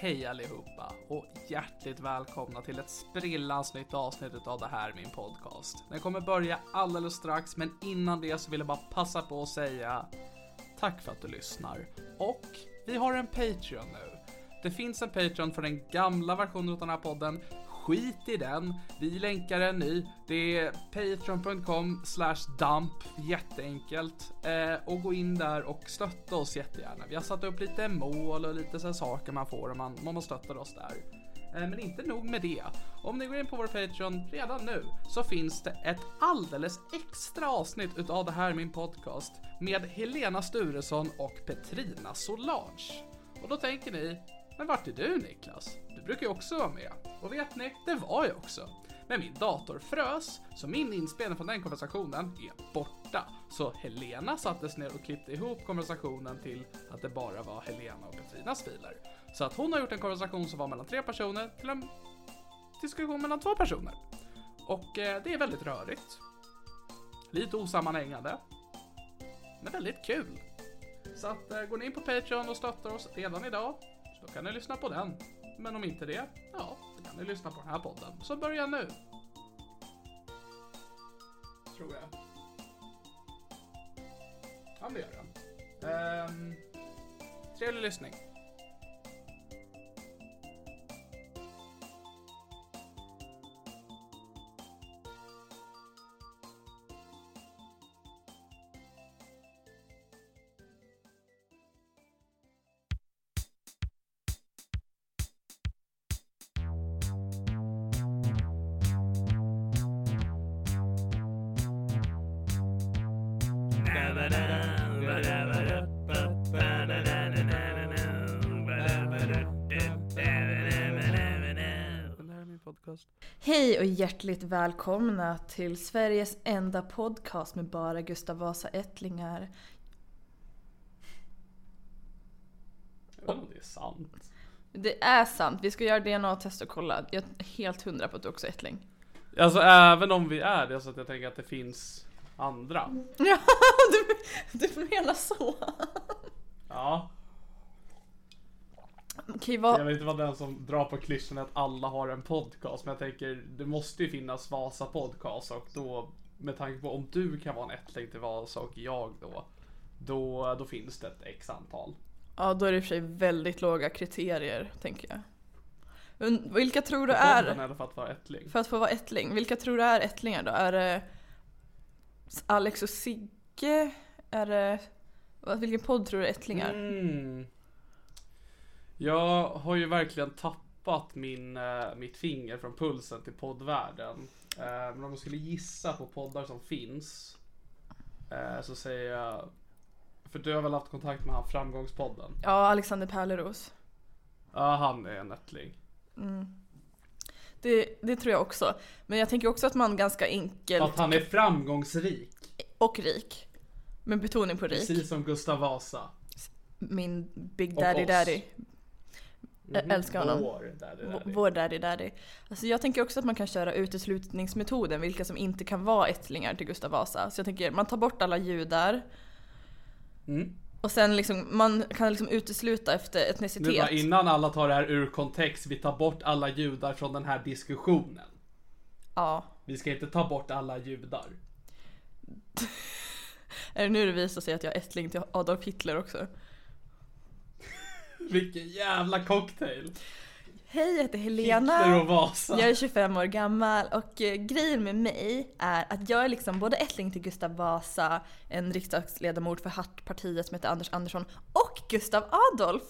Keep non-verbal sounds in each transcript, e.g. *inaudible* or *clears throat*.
Hej allihopa och hjärtligt välkomna till ett sprillans nytt avsnitt av det här min podcast. Den kommer börja alldeles strax men innan det så vill jag bara passa på att säga tack för att du lyssnar. Och vi har en Patreon nu. Det finns en Patreon för den gamla versionen av den här podden. Skit i den. Vi länkar en ny. Det är patreon.com slash dump. Jätteenkelt. Eh, och gå in där och stötta oss jättegärna. Vi har satt upp lite mål och lite så saker man får om man, om man stöttar oss där. Eh, men inte nog med det. Om ni går in på vår Patreon redan nu så finns det ett alldeles extra avsnitt utav det här min podcast med Helena Sturesson och Petrina Solange. Och då tänker ni, men vart är du Niklas? Brukar ju också vara med. Och vet ni, det var jag också. Men min dator frös, så min inspelning från den konversationen är borta. Så Helena sattes ner och klippte ihop konversationen till att det bara var Helena och Petrinas filer. Så att hon har gjort en konversation som var mellan tre personer till en diskussion mellan två personer. Och eh, det är väldigt rörigt. Lite osammanhängande. Men väldigt kul. Så att eh, går ni in på Patreon och stöttar oss redan idag så då kan ni lyssna på den. Men om inte det, ja, då kan ni lyssna på den här podden. Så börja nu. Tror jag. Ja, det gör den. Ehm, trevlig lyssning. Podcast. Hej och hjärtligt välkomna till Sveriges enda podcast med bara Gustav Vasa ättlingar. Jag vet inte om det är sant. Det är sant, vi ska göra DNA-test och kolla. Jag är helt hundra på att du också är ättling. Alltså även om vi är det så att jag tänker att det finns andra. Ja, *laughs* du, du menar så? Ja, jag vad... vill inte vara den som drar på klyschan att alla har en podcast. Men jag tänker, det måste ju finnas Vasa podcast och då med tanke på om du kan vara en ättling till Vasa och jag då. Då, då finns det ett x antal. Ja, då är det i och för sig väldigt låga kriterier, tänker jag. Men vilka tror du är, för att vara ättling. för att få vara ättling, vilka tror du är ättlingar då? Är det Alex och Sigge? Är det... Vilken podd tror du är ättlingar? Mm. Jag har ju verkligen tappat min, eh, mitt finger från pulsen till poddvärlden. Eh, men om jag skulle gissa på poddar som finns. Eh, så säger jag. För du har väl haft kontakt med han Framgångspodden? Ja, Alexander Pärleros. Ja, han är en ättling. Det, det tror jag också. Men jag tänker också att man ganska enkelt Att han är framgångsrik. och rik. Med betoning på rik. Precis som Gustav Vasa. Min Big Daddy. Daddy. Jag Mhm. älskar honom. Vår daddy, daddy. Vår daddy daddy. Alltså jag tänker också att man kan köra uteslutningsmetoden, vilka som inte kan vara ättlingar till Gustav Vasa. Så jag tänker, man tar bort alla judar. Mm. Och sen liksom, man kan liksom utesluta efter Nu etnicitet. bara innan alla tar det här ur kontext, vi tar bort alla judar från den här diskussionen. Ja. Vi ska inte ta bort alla judar. *laughs* Är det nu det visar sig att jag är ättling till Adolf Hitler också? *laughs* Vilken jävla cocktail! Hej, jag heter Helena. Jag är 25 år gammal och eh, grejen med mig är att jag är liksom både ättling till Gustav Vasa, en riksdagsledamot för Hattpartiet som heter Anders Andersson och Gustav Adolf.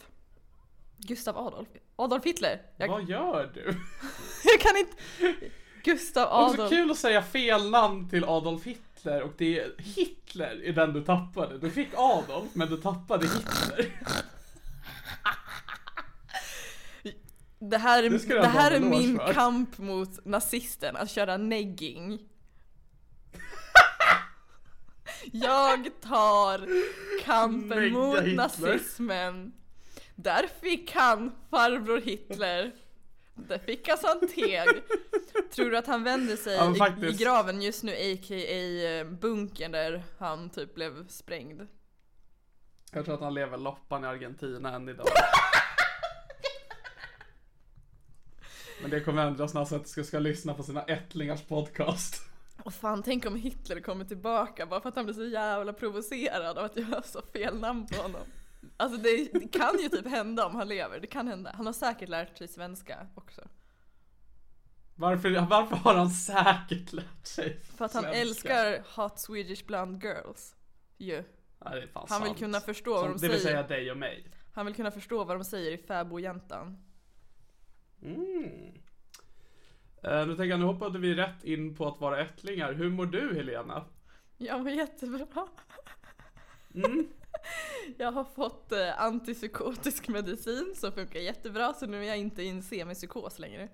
Gustav Adolf? Adolf Hitler? Jag, Vad gör du? *laughs* jag kan inte... Gustav Också Adolf. kul att säga fel namn till Adolf Hitler och det är Hitler i den du tappade. Du fick Adolf men du tappade Hitler. *laughs* Det här är, Det det här är min för. kamp mot nazisten, att köra negging. *laughs* Jag tar kampen Negga mot Hitler. nazismen. Där fick han farbror Hitler. Där fick han sån teg. Tror du att han vänder sig Ja, i, i graven just nu, a.k.a. bunkern där han typ blev sprängd? Jag tror att han lever loppan i Argentina än idag. *laughs* Men det kommer ändras när han ska, ska lyssna på sina ättlingars podcast. Och fan, tänk om Hitler kommer tillbaka bara för att han blir så jävla provocerad av att jag har så fel namn på honom. Alltså det, det kan ju typ hända om han lever, det kan hända. Han har säkert lärt sig svenska också. Varför, varför har han säkert lärt sig För att han svenska? älskar Hot Swedish Blonde Girls. Ju. Ja, det är fan Han vill sant. kunna förstå vad Som, de Det vill säger. säga dig och mig. Han vill kunna förstå vad de säger i Fäbodjäntan. Mm. Eh, nu tänker jag, nu hoppade vi rätt in på att vara ättlingar. Hur mår du Helena? Jag mår jättebra. Mm. *laughs* Jag har fått eh, antipsykotisk medicin som funkar jättebra så nu är jag inte i en semipsykos längre.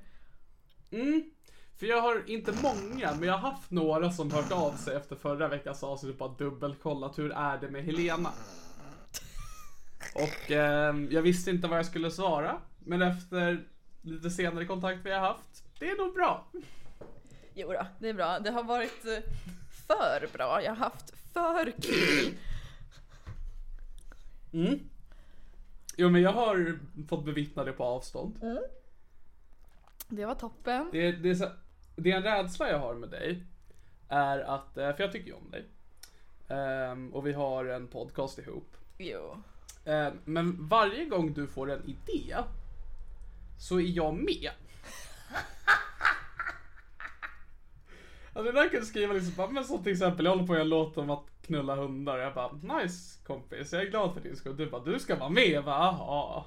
Mm. För jag har inte många, men jag har haft några som hört av sig efter förra veckans avsnitt och bara dubbelkollat hur är det med Helena. *laughs* Och ehm, jag visste inte vad jag skulle svara, men efter lite senare kontakt vi har haft, det är nog bra. Jo då, det är bra. Det har varit eh, för bra. Jag har haft för kul. Mm. Jo men jag har fått bevittna det på avstånd. Det var toppen. Det, det, är så, det är en rädsla jag har med dig. Är att, eh, för jag tycker ju om dig. Ehm, och vi har en podcast ihop. Jo. Ehm, men varje gång du får en idé så är jag med. *laughs* Alltså ibland kan du skriva liksom bara, men som till exempel jag håller på att göra en låt om att knulla hundar. Jag bara, nice kompis, jag är glad för din skull. Du bara, du ska vara med. Jag bara, aha.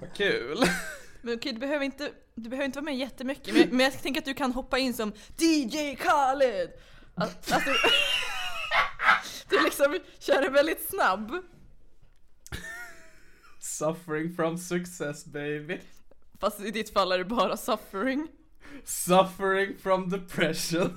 Vad kul. *laughs* Men okej, du behöver inte, du behöver inte vara med jättemycket. Men, men jag tänker att du kan hoppa in som DJ Khaled. Al- Alltså, *laughs* du liksom kör det väldigt snabb. Suffering from success baby. Fast i ditt fall är det bara suffering. Suffering from depression.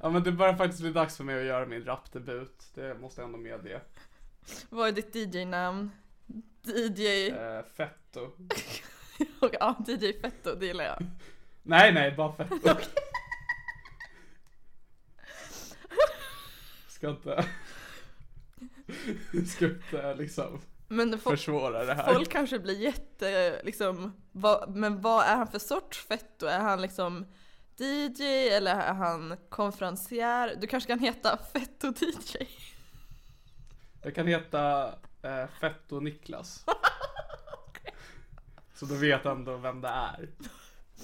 Ja men det börjar faktiskt bli dags för mig att göra min rapdebut. Det måste jag ändå medge. Vad är ditt DJ-namn? DJ... Eh, fetto. *laughs* Ja, DJ Fetto, det gillar jag. Nej nej, bara fetto. *laughs* Ska inte... *laughs* Ska inte liksom Men fo- försvåra det här. folk kanske blir jätte, liksom, vad, men vad är han för sorts Fetto? Är han liksom DJ eller är han konferencier? Du kanske kan heta Fetto DJ? Jag kan heta eh, Fetto Niklas. *laughs* Så du vet ändå vem det är.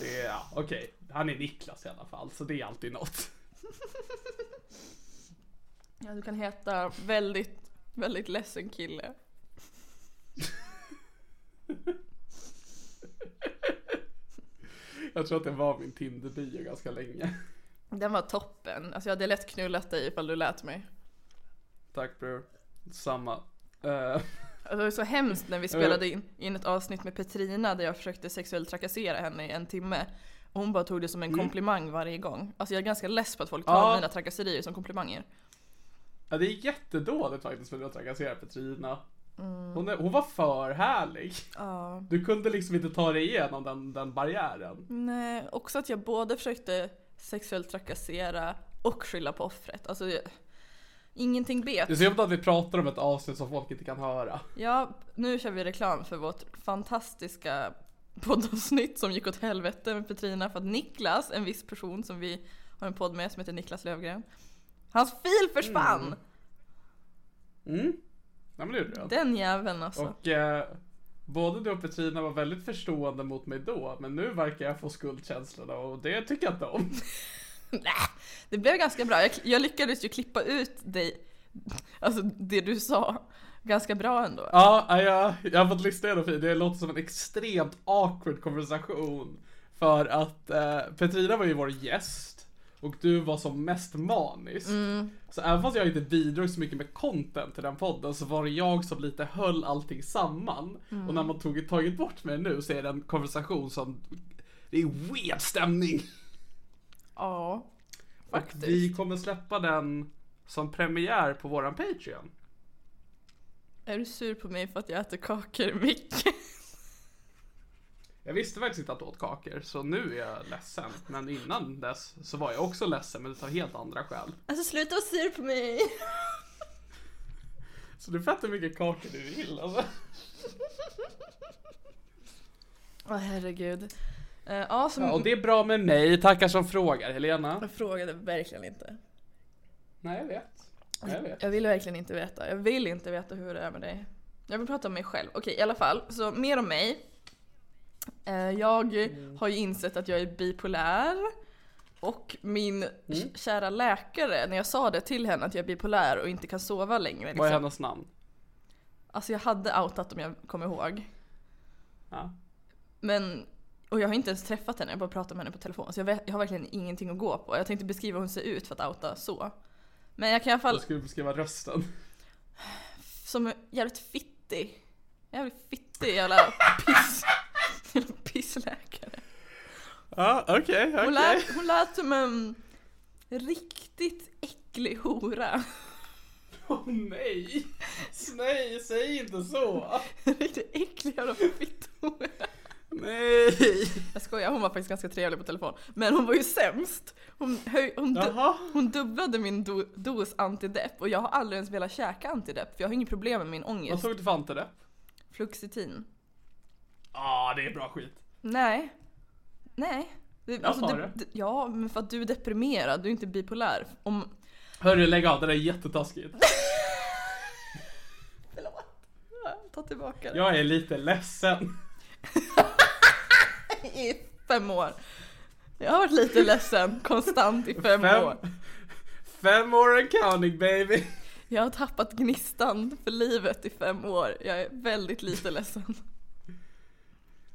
Det är, ja, okej. Han är Niklas i alla fall, så det är alltid något. *laughs* Ja, du kan heta väldigt, väldigt ledsen kille. Jag tror att det var min Tinder-bio ganska länge. Den var toppen. Alltså jag hade lätt knullat dig ifall du lät mig. Tack bror. Samma. Uh, det var så hemskt när vi spelade in, in ett avsnitt med Petrina där jag försökte sexuellt trakassera henne i en timme. Och hon bara tog det som en komplimang varje gång. Alltså jag är ganska less på att folk tar Ja. mina trakasserier som komplimanger. Ja, det är jättedåligt faktiskt för att trakassera Petrina. Mm. Hon, är, hon var för härlig. Ja. Du kunde liksom inte ta dig igenom den, den barriären. Nej, också att jag både försökte sexuellt trakassera och skylla på offret. Alltså, jag- ingenting bet. Det är så jobbigt att vi pratar om ett avsnitt som folk inte kan höra. Ja, nu kör vi reklam för vårt fantastiska poddavsnitt som gick åt helvete med Petrina för att Niklas, en viss person som vi har en podd med som heter Niklas Lövgren. Hans fil försvann! Mm. Ja men det gjorde den. Den jäveln alltså. Och eh, både du och Petrina var väldigt förstående mot mig då, men nu verkar jag få skuldkänslorna och det tycker jag inte om. *laughs* Nej, det blev ganska bra. Jag, jag lyckades ju klippa ut dig, alltså det du sa, ganska bra ändå. Ja, ja, jag, jag har fått lyssna igenom det. Det låter som en extremt awkward konversation. För att eh, Petrina var ju vår gäst. Och du var som mest manisk. Så även fast jag inte bidrog så mycket med content till den podden så var det jag som lite höll allting samman. Och när man tog, tagit bort mig nu så är det en konversation som det är weird stämning. Ja, Och faktiskt. vi kommer släppa den som premiär på våran Patreon. Är du sur på mig för att jag äter kakor mycket? *laughs* Jag visste faktiskt inte att du åt kakor, så nu är jag ledsen. Men innan dess så var jag också ledsen, men det tar helt andra skäl. Alltså sluta vara sur på mig! *laughs* Så du får äta hur mycket kakor du vill alltså. Åh herregud. Uh, ja, som... Ja, och det är bra med mig, tackar som frågar Helena. Jag frågade verkligen inte. Nej, jag vet. Nej, jag vet. Jag vill verkligen inte veta. Jag vill inte veta hur det är med dig. Jag vill prata om mig själv. Okej, i alla fall. Så mer om mig. Eh, Jag har ju insett att jag är bipolär. Och min k- kära läkare, när jag sa det till henne att jag är bipolär och inte kan sova längre. Vad är Liksom, hennes namn? alltså jag hade outat om jag kommer ihåg. Ja. Men, och jag har inte ens träffat henne, jag bara pratat med henne på telefon. Så jag, vet, jag har verkligen ingenting att gå på. Jag tänkte beskriva hur hon ser ut för att outa så. Men jag kan i alla fall, Jag skulle beskriva rösten. som jävligt fittig. Jävligt fittig jävla piss. *laughs* Jävla pissläkare. Ja, okej, Hon lät, hon lät som en riktigt äcklig hora. Åh nej! Nej, säg inte så! En riktigt äcklig jävla fitthora. Nej! Jag skojar, hon var faktiskt ganska trevlig på telefon. Men hon var ju sämst. Hon, höj, hon, du, hon dubblade min do, dos antidepp och jag har aldrig ens velat käka antidepp för jag har inget problem med min Vad ångest. tog du för antidepp? Fluoxetin. Ah, det är bra skit. Nej. Nej. Det, alltså, sa det, ja, men för att du är deprimerad, du är inte bipolär. Om... Hörru, lägg av, det där är jättetaskigt. *laughs* Förlåt. Ta tillbaka det. Jag är lite ledsen. *laughs* I fem år. Jag har varit lite ledsen konstant i fem, år. Fem år and counting baby. Jag har tappat gnistan för livet i fem år. Jag är väldigt lite ledsen.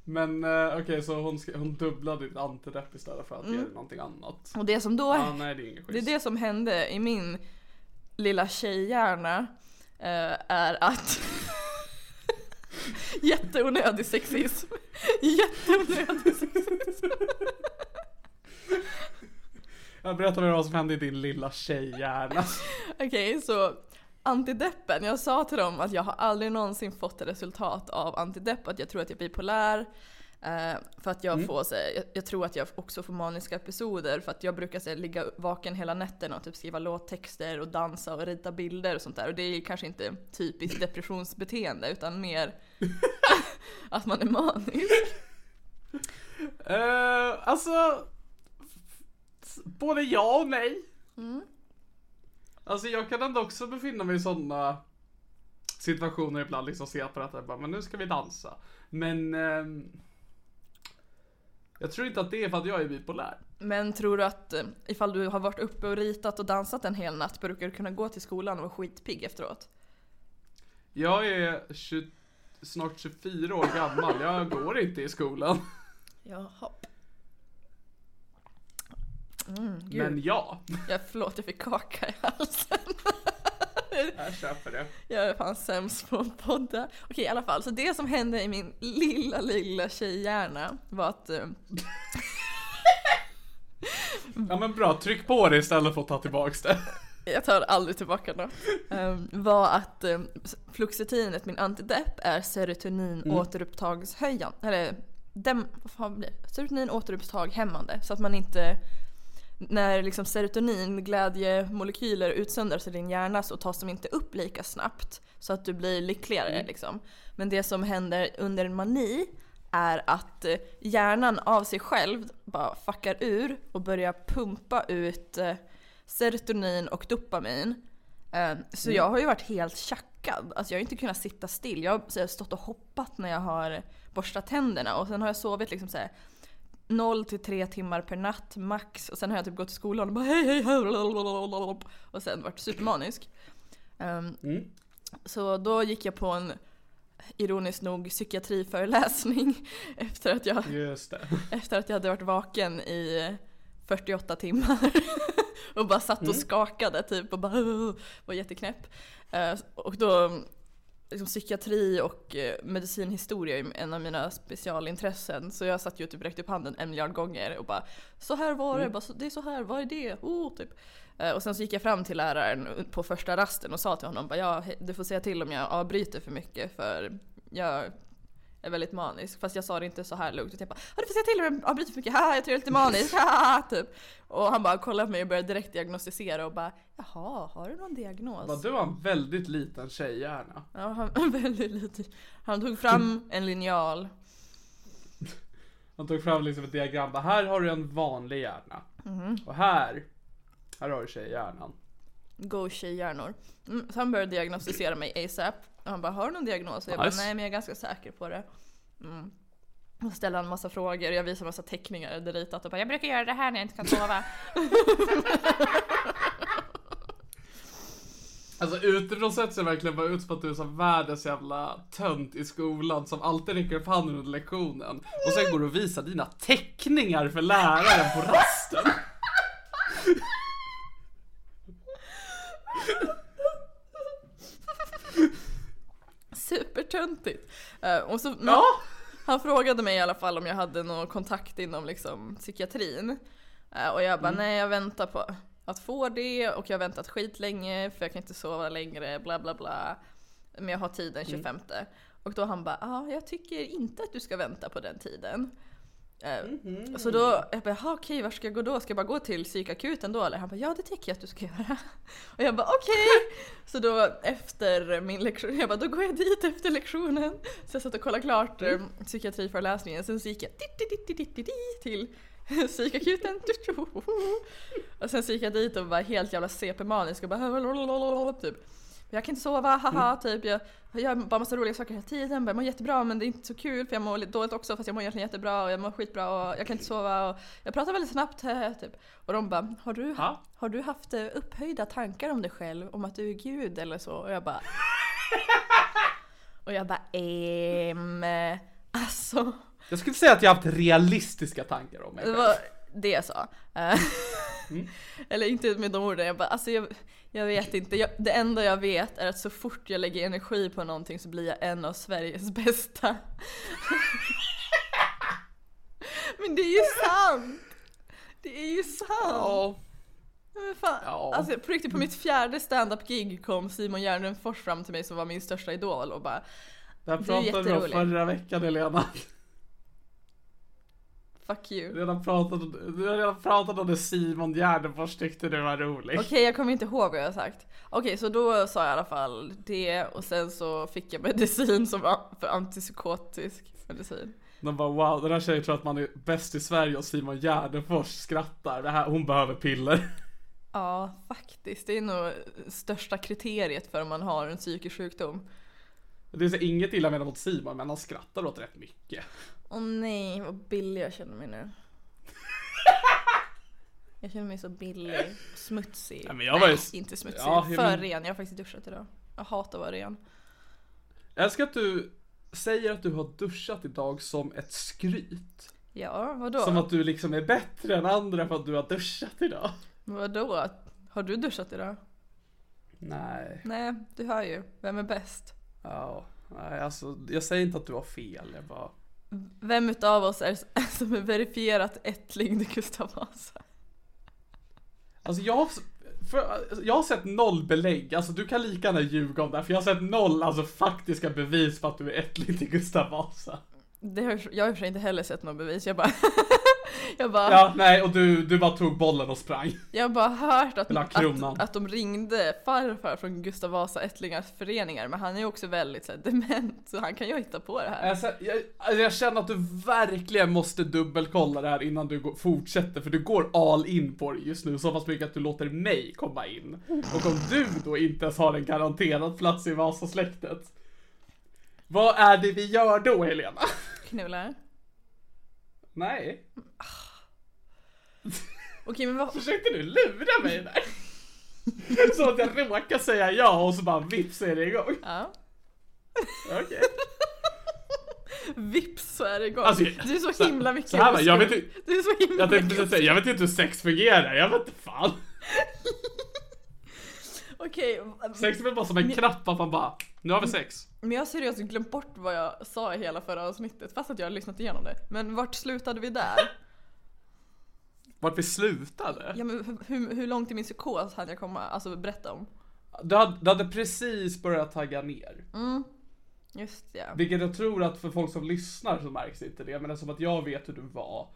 Men eh, okej, så hon, hon dubblade ditt antidepp istället för att ge dig någonting annat. Och det som då Ah, nej, det är Det är det som hände i min lilla tjejhjärna eh, är att *laughs* Jätteonödig sexism. Jätteonödig sexism. Jag berättar vad som hände i din lilla tjejhjärna. Okej, så antideppen. Jag sa till dem att jag har aldrig någonsin fått ett resultat av antidepp, att jag tror att jag är bipolär. Eh, för att jag får så, jag, jag tror att jag också får maniska episoder för att jag brukar så, ligga vaken hela nätterna och typ skriva låttexter och dansa och rita bilder och sånt där. Och det är kanske inte typiskt depressionsbeteende utan mer *laughs* att man är manisk. Uh, alltså, både ja och nej. Alltså jag kan ändå också befinna mig i sådana situationer ibland, liksom se på detta och bara, men nu ska vi dansa. Men ehm, Jag tror inte att det är för att jag är bipolär. Men tror du att eh, ifall du har varit uppe och ritat och dansat en hel natt brukar du kunna gå till skolan och vara skitpigg efteråt? Jag är 20, snart 24 år gammal, jag går inte i skolan. Jaha. Mm. Men ja, Ja, förlåt, jag fick kaka i halsen. *laughs* jag köper det. Jag är fan sämst på att podda. Okej, i alla fall. Så det som hände i min lilla, lilla tjejhjärna var att... eh, *laughs* Ja men bra, tryck på det istället för att ta tillbaks det. *laughs* jag tar aldrig tillbaka något. Um, var att um, fluoxetinet, min antidepp, är serotonin återupptagshöjande. Eller dem, vad fan blir det? Serotonin återupptaghämmande. Så att man inte när liksom serotonin, glädjemolekyler utsöndras i din hjärna så tas de inte upp lika snabbt. Så att du blir lyckligare liksom. Men det som händer under en mani är att eh, hjärnan av sig själv bara fuckar ur och börjar pumpa ut eh, serotonin och dopamin. Eh, Så jag har ju varit helt tjackad. Alltså jag har inte kunnat sitta still. Jag har stått och hoppat när jag har borstat tänderna och sen har jag sovit liksom så här 0 till 3 timmar per natt max och sen har jag typ gått till skolan och bara hej hej hej och sen varit supermanisk. Ehm, Mm. Så då gick jag på en ironiskt nog psykiatriföreläsning *laughs* efter att jag *laughs* efter att jag hade varit vaken i 48 timmar. *laughs* och bara satt och skakade typ och bara var jätteknäpp. Eh, Och då, liksom psykiatri och eh, medicinhistoria är en av mina specialintressen. Så jag satt ju typ räckt upp handen en miljard gånger och bara Så här var det, bara, "Så- det är så här, vad är det? Oh, typ. Eh, Och sen så gick jag fram till läraren på första rasten och sa till honom bara, ja, du får säga till om jag avbryter för mycket för jag är väldigt manisk. Fast jag sa det inte så här lugnt. Jag bara "Ja, du får säga till om jag avbryter för mycket. Jag tror jag är lite manisk. *laughs* Typ. Och han bara kollade på mig och började direkt diagnostisera och bara Jaha, har du någon diagnos? Du har en väldigt liten tjejhjärna. Ja, han, *laughs* väldigt lite. Han tog fram en linjal. Han tog fram liksom ett diagram. Här har du en vanlig hjärna. Och här, här har du tjejhjärnan. Go tjejhjärnor. Mm, så han började diagnostisera mig ASAP. Och han bara, har du någon diagnos? Och jag Nice. bara, nej men jag är ganska säker på det. Mm. Och så ställde han en massa frågor, jag visade en massa teckningar hade ritat och bara, jag brukar göra det här när jag inte kan sova. *laughs* Alltså utifrån sett ser verkligen bara ut som att du är som världens jävla tönt i skolan som alltid räcker upp handen under lektionen. Och sen går du och visar dina teckningar för läraren på rasten. Supertöntigt. Eh, och så, Ja. Han frågade mig i alla fall om jag hade någon kontakt inom liksom, psykiatrin. Eh, och jag bara, nej jag väntar på att få det och jag har väntat skitlänge för jag kan inte sova längre, bla bla bla. Men jag har tid den 25. Och då han bara, ah, jag tycker inte att du ska vänta på den tiden. Eh, Så då, jag bara, "Jaha, okej var ska jag gå då? Ska jag bara gå till psykakuten då eller? Han bara, ja det tycker jag att du ska göra. *laughs* Och jag bara, okej! *laughs* Så då efter min lektion, jag bara, då går jag dit efter lektionen. Så jag satt och kollade klart eh, psykiatriföreläsningen, sen så gick jag till psykakuten. Och sen så gick jag dit och var helt jävla CP-manisk och bara *laughs* typ. Jag kan inte sova, haha, typ. Jag, jag gör bara massa roliga saker hela tiden. Jag mår jättebra men det är inte så kul för jag mår lite dåligt också fast jag mår egentligen jättebra och jag mår skitbra och jag kan inte sova och jag pratar väldigt snabbt, *laughs* typ. Och de bara, har du, Ja. har du haft eh, upphöjda tankar om dig själv? Om att du är gud eller så? Och jag bara... och jag bara, ehm... Alltså... Jag skulle säga att jag har haft realistiska tankar om mig Det själv. var det jag sa. Eh, *laughs* Eller inte med de orden, jag bara alltså jag, jag vet inte. Jag, det enda jag vet är att så fort jag lägger energi på någonting så blir jag en av Sveriges *laughs* bästa. Men det är ju sant! Det är ju sant! Ja. Men fan, Ja. alltså på riktigt på mitt fjärde stand-up gig kom Simon Gärdenfors fram till mig som var min största idol och bara Det här pratade vi om förra veckan Helena. Fuck you. Du har redan pratat, du har redan pratat om det Simon Gärdenfors tyckte du var rolig. Okej, jag kommer inte ihåg vad jag har sagt. Okej, så då sa jag i alla fall det och sen så fick jag medicin som var för antipsykotisk medicin. De bara wow, den här tjejen tror att man är bäst i Sverige och Simon Gärdenfors skrattar. Det här, hon behöver piller. Ja, faktiskt. Det är nog största kriteriet för om man har en psykisk sjukdom. Det är så inget illa menat mot Simon, men han skrattar åt rätt mycket. Åh nej, vad billig jag känner mig nu. *laughs* Jag känner mig så billig, smutsig. Ja, men jag var ju- Nej, inte smutsig. Ja, jag För men- ren. Jag har faktiskt duschat idag. Jag hatar att vara ren. Jag älskar att du säger att du har duschat idag som ett skryt. Ja, vadå? Som att du liksom är bättre än andra för att du har duschat idag. Vadå? Har du duschat idag? Nej, Nej, du hör ju. Vem är bäst? ja, nej alltså jag säger inte att du har fel, jag bara... Vem utav oss är *laughs* som är verifierat ättling till Gustav Vasa? Alltså jag har, för, jag har sett noll belägg, alltså du kan lika gärna ljuga om det här, för jag har sett noll alltså faktiska bevis på att du är ättling till Gustav Vasa. Det har, jag har i och för sig inte heller sett något bevis. Jag bara... *laughs* *laughs* jag bara... Ja, nej, och du, du bara tog bollen och sprang. Jag har bara hört att, att, att de ringde farfar från Gustav Vasa ättlingars föreningar men han är ju också väldigt så här, dement så han kan ju hitta på det här. Alltså, jag, jag känner att du verkligen måste dubbelkolla det här innan du går, fortsätter, för du går all in på det just nu, så pass mycket att du låter mig komma in. Och om du då inte ens har en garanterad plats i Vasasläktet, vad är det vi gör då, Helena? Knullar. Nej, Okej men vad... försökte du lura mig där? *laughs* Så att jag råkar säga ja och så bara vips är det igång. Ja. Okej. Vips så är det igång. Alltså, du är så himla mycket så här jag vet inte- Du är så himla Jag tänkte mycket precis säga, jag vet inte hur sex fungerar, jag vet inte fan. Okej, Sex är väl bara som en knapp att man bara, nu har vi sex. men jag har seriöst glömt bort vad jag sa i hela förra avsnittet fast att jag har lyssnat igenom det. Men vart slutade vi där? Vart vi slutade? Ja men hur, hur långt i min psykos hade jag komma, alltså berätta om? Du hade, du hade precis börjat tagga ner. Just ja. Vilket jag tror att för folk som lyssnar så märks inte det. Men eftersom att jag vet hur du var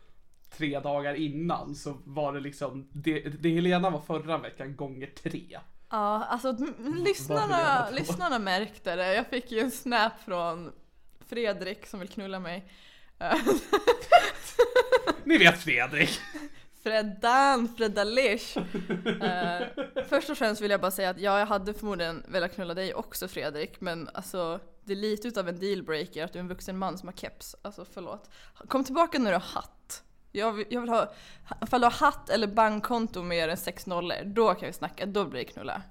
tre dagar innan så var det liksom, det, det Helena var förra veckan gånger tre. Ja, alltså lyssnarna, lyssnarna märkte det. Jag fick ju en snap från Fredrik som vill knulla mig. Eh, Ni vet Fredrik. *laughs* Freddan, Freddalish. Uh, först och främst vill jag bara säga att ja, jag hade förmodligen velat knulla dig också Fredrik, men alltså det är lite utav en dealbreaker att du är en vuxen man som har keps. Alltså förlåt. Kom tillbaka när du har hatt. Jag vill, jag vill ha, ifall du har hatt eller bankkonto mer än sex nollor, då kan vi snacka, då blir det knulla.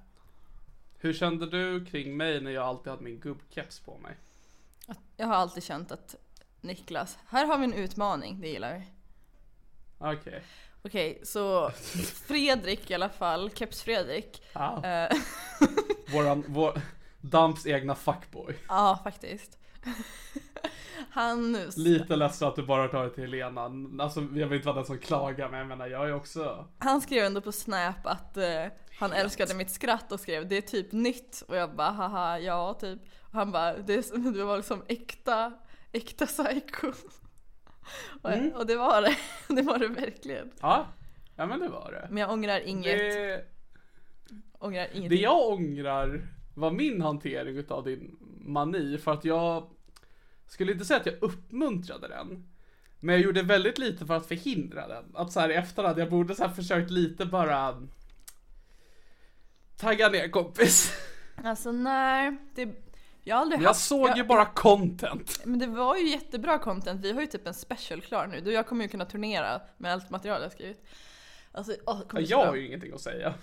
Hur kände du kring mig när jag alltid hade min gubbkeps på mig? Jag har alltid känt att Niklas, här har vi en utmaning, det gillar vi. Okej. Okej, så Fredrik i alla fall, Keps-Fredrik. Ja. eh, *laughs* Våran, vår, Dumps egna fuckboy. Ja, faktiskt. *laughs* Han... Lite ledsen att du bara tar det till Helena. Alltså jag vill inte vara den som klagar men jag menar jag är också Han skrev ändå på Snap att eh, han älskade mitt skratt och skrev det är typ nytt och jag bara haha ja typ. Och han bara det, *laughs* det var liksom äkta, äkta psycho. *laughs* och, Mm. och det var det, det var det verkligen. Ja, ja men det var det. Men jag ångrar inget, Det, ångrar inget. det jag ångrar var min hantering utav din mani för att jag skulle inte säga att jag uppmuntrade den. Men jag gjorde väldigt lite för att förhindra den. Att så här i efterhand, jag borde så här försökt lite bara tagga ner kompis. Alltså nej, det, jag har aldrig Jag haft, såg jag, ju bara content. Men det var ju jättebra content, vi har ju typ en special klar nu. Du jag kommer ju kunna turnera med allt material jag skrivit. Alltså, åh, Jag har ju ingenting att säga.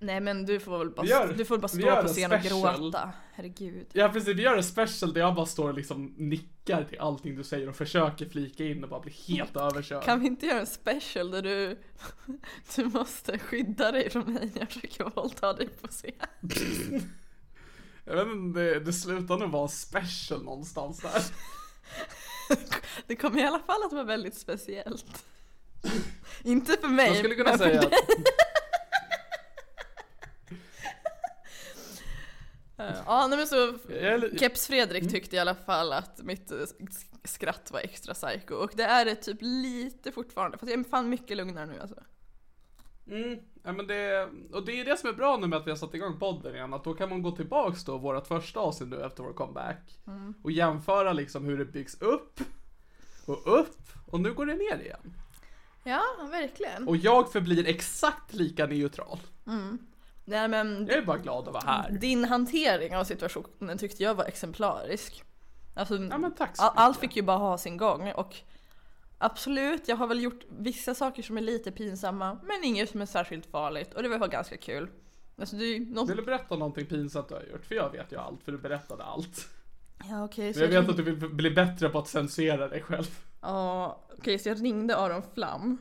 Nej men du får väl bara, gör- du får bara stå på en scen och gråta. Herregud. Ja precis, vi gör en special där jag bara står och liksom nickar till allting du säger och försöker flika in och bara bli helt *laughs* överkörd. Kan vi inte göra en special där du, *laughs* du måste skydda dig från mig när jag försöker våldta dig på scen? *laughs* Jag vet inte, det, det slutar nog vara en special någonstans där. Det kommer i alla fall att vara väldigt speciellt. Inte för mig, Jag skulle kunna men för dig. att, Ja, nej men så jag är li- Keps Fredrik tyckte i alla fall att mitt eh, skratt var extra psycho och det är det typ lite fortfarande fast jag är fan mycket lugnare nu alltså. mm, ja, men det, och det är det som är bra nu med att vi har satt igång podden igen, att då kan man gå tillbaks då, vårat första avsnitt nu efter vår comeback. Mm. Och jämföra liksom hur det byggs upp, och upp, och nu går det ner igen. Ja, verkligen. Och jag förblir exakt lika neutral. Nej men Jag är bara glad att vara här. din hantering av situationen tyckte jag var exemplarisk. Alltså, Ja, allt fick ju bara ha sin gång och absolut, jag har väl gjort vissa saker som är lite pinsamma men inget som är särskilt farligt och det var ganska kul. Alltså något... Vill du berätta någonting pinsamt du har gjort? För jag vet ju allt, för du berättade allt. Ja okej, så Men jag vet att du vill bli bättre på att censurera dig själv. Ja, okej så jag ringde Aron Flam.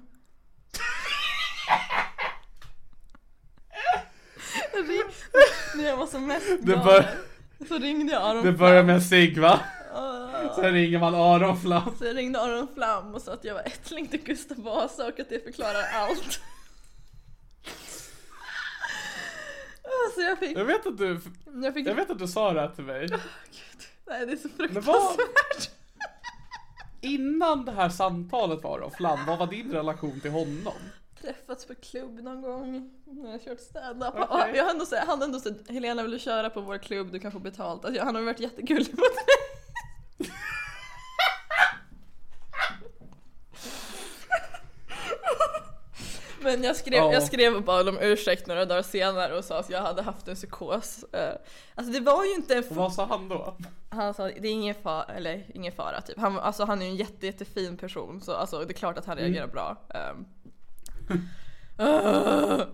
Jag ring- När jag var som mest Det bör- så ringde jag Aron Det börjar med cigg va? Ah. Sen ringer man Aron Flam. Så jag ringde Aron Flam och sa att jag var ättling till Gustav Vasa och att det förklarar allt. Alltså jag fick, Jag vet att du, jag fick, jag vet att du sa det här till mig. nej det är så fruktansvärt. innan det här samtalet var Aron Flam, vad var din relation till honom? Träffats på klubb någon gång när jag kört standup. Okay. Jag har ändå sagt, han har ändå sagt, Helena vill du köra på vår klubb, du kan få betalt. Alltså, han har varit jättegullig *laughs* mot mig. Men jag skrev, Ja. jag skrev och bad om ursäkt några dagar senare och sa att jag hade haft en psykos. Eh, Alltså det var ju inte en vad sa han då? han sa det är ingen fara, eller ingen fara typ. Han, alltså, han är ju en jätte, jättefin person så alltså, det är klart att han reagerar bra. Um,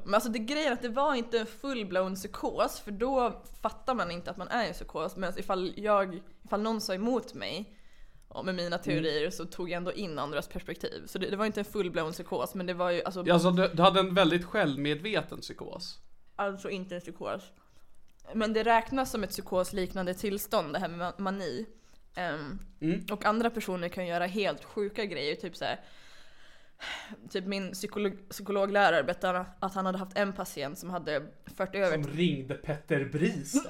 men alltså det grejen är att det var inte en full-blown psykos för då fattar man inte att man är en psykos. Men ifall, jag, ifall någon sa emot mig och med mina teorier så tog jag ändå in andras perspektiv. Så det, det var inte en full-blown psykos men det var ju alltså, Alltså du, du hade en väldigt självmedveten psykos. alltså inte en psykos. Men det räknas som ett psykosliknande tillstånd det här med ma- mani. Ehm, Mm. Och andra personer kan göra helt sjuka grejer, typ så här. Typ min psykolog, psykologlärare berättade att han hade haft en patient som hade fört över Som ringde Petter Bris. *laughs*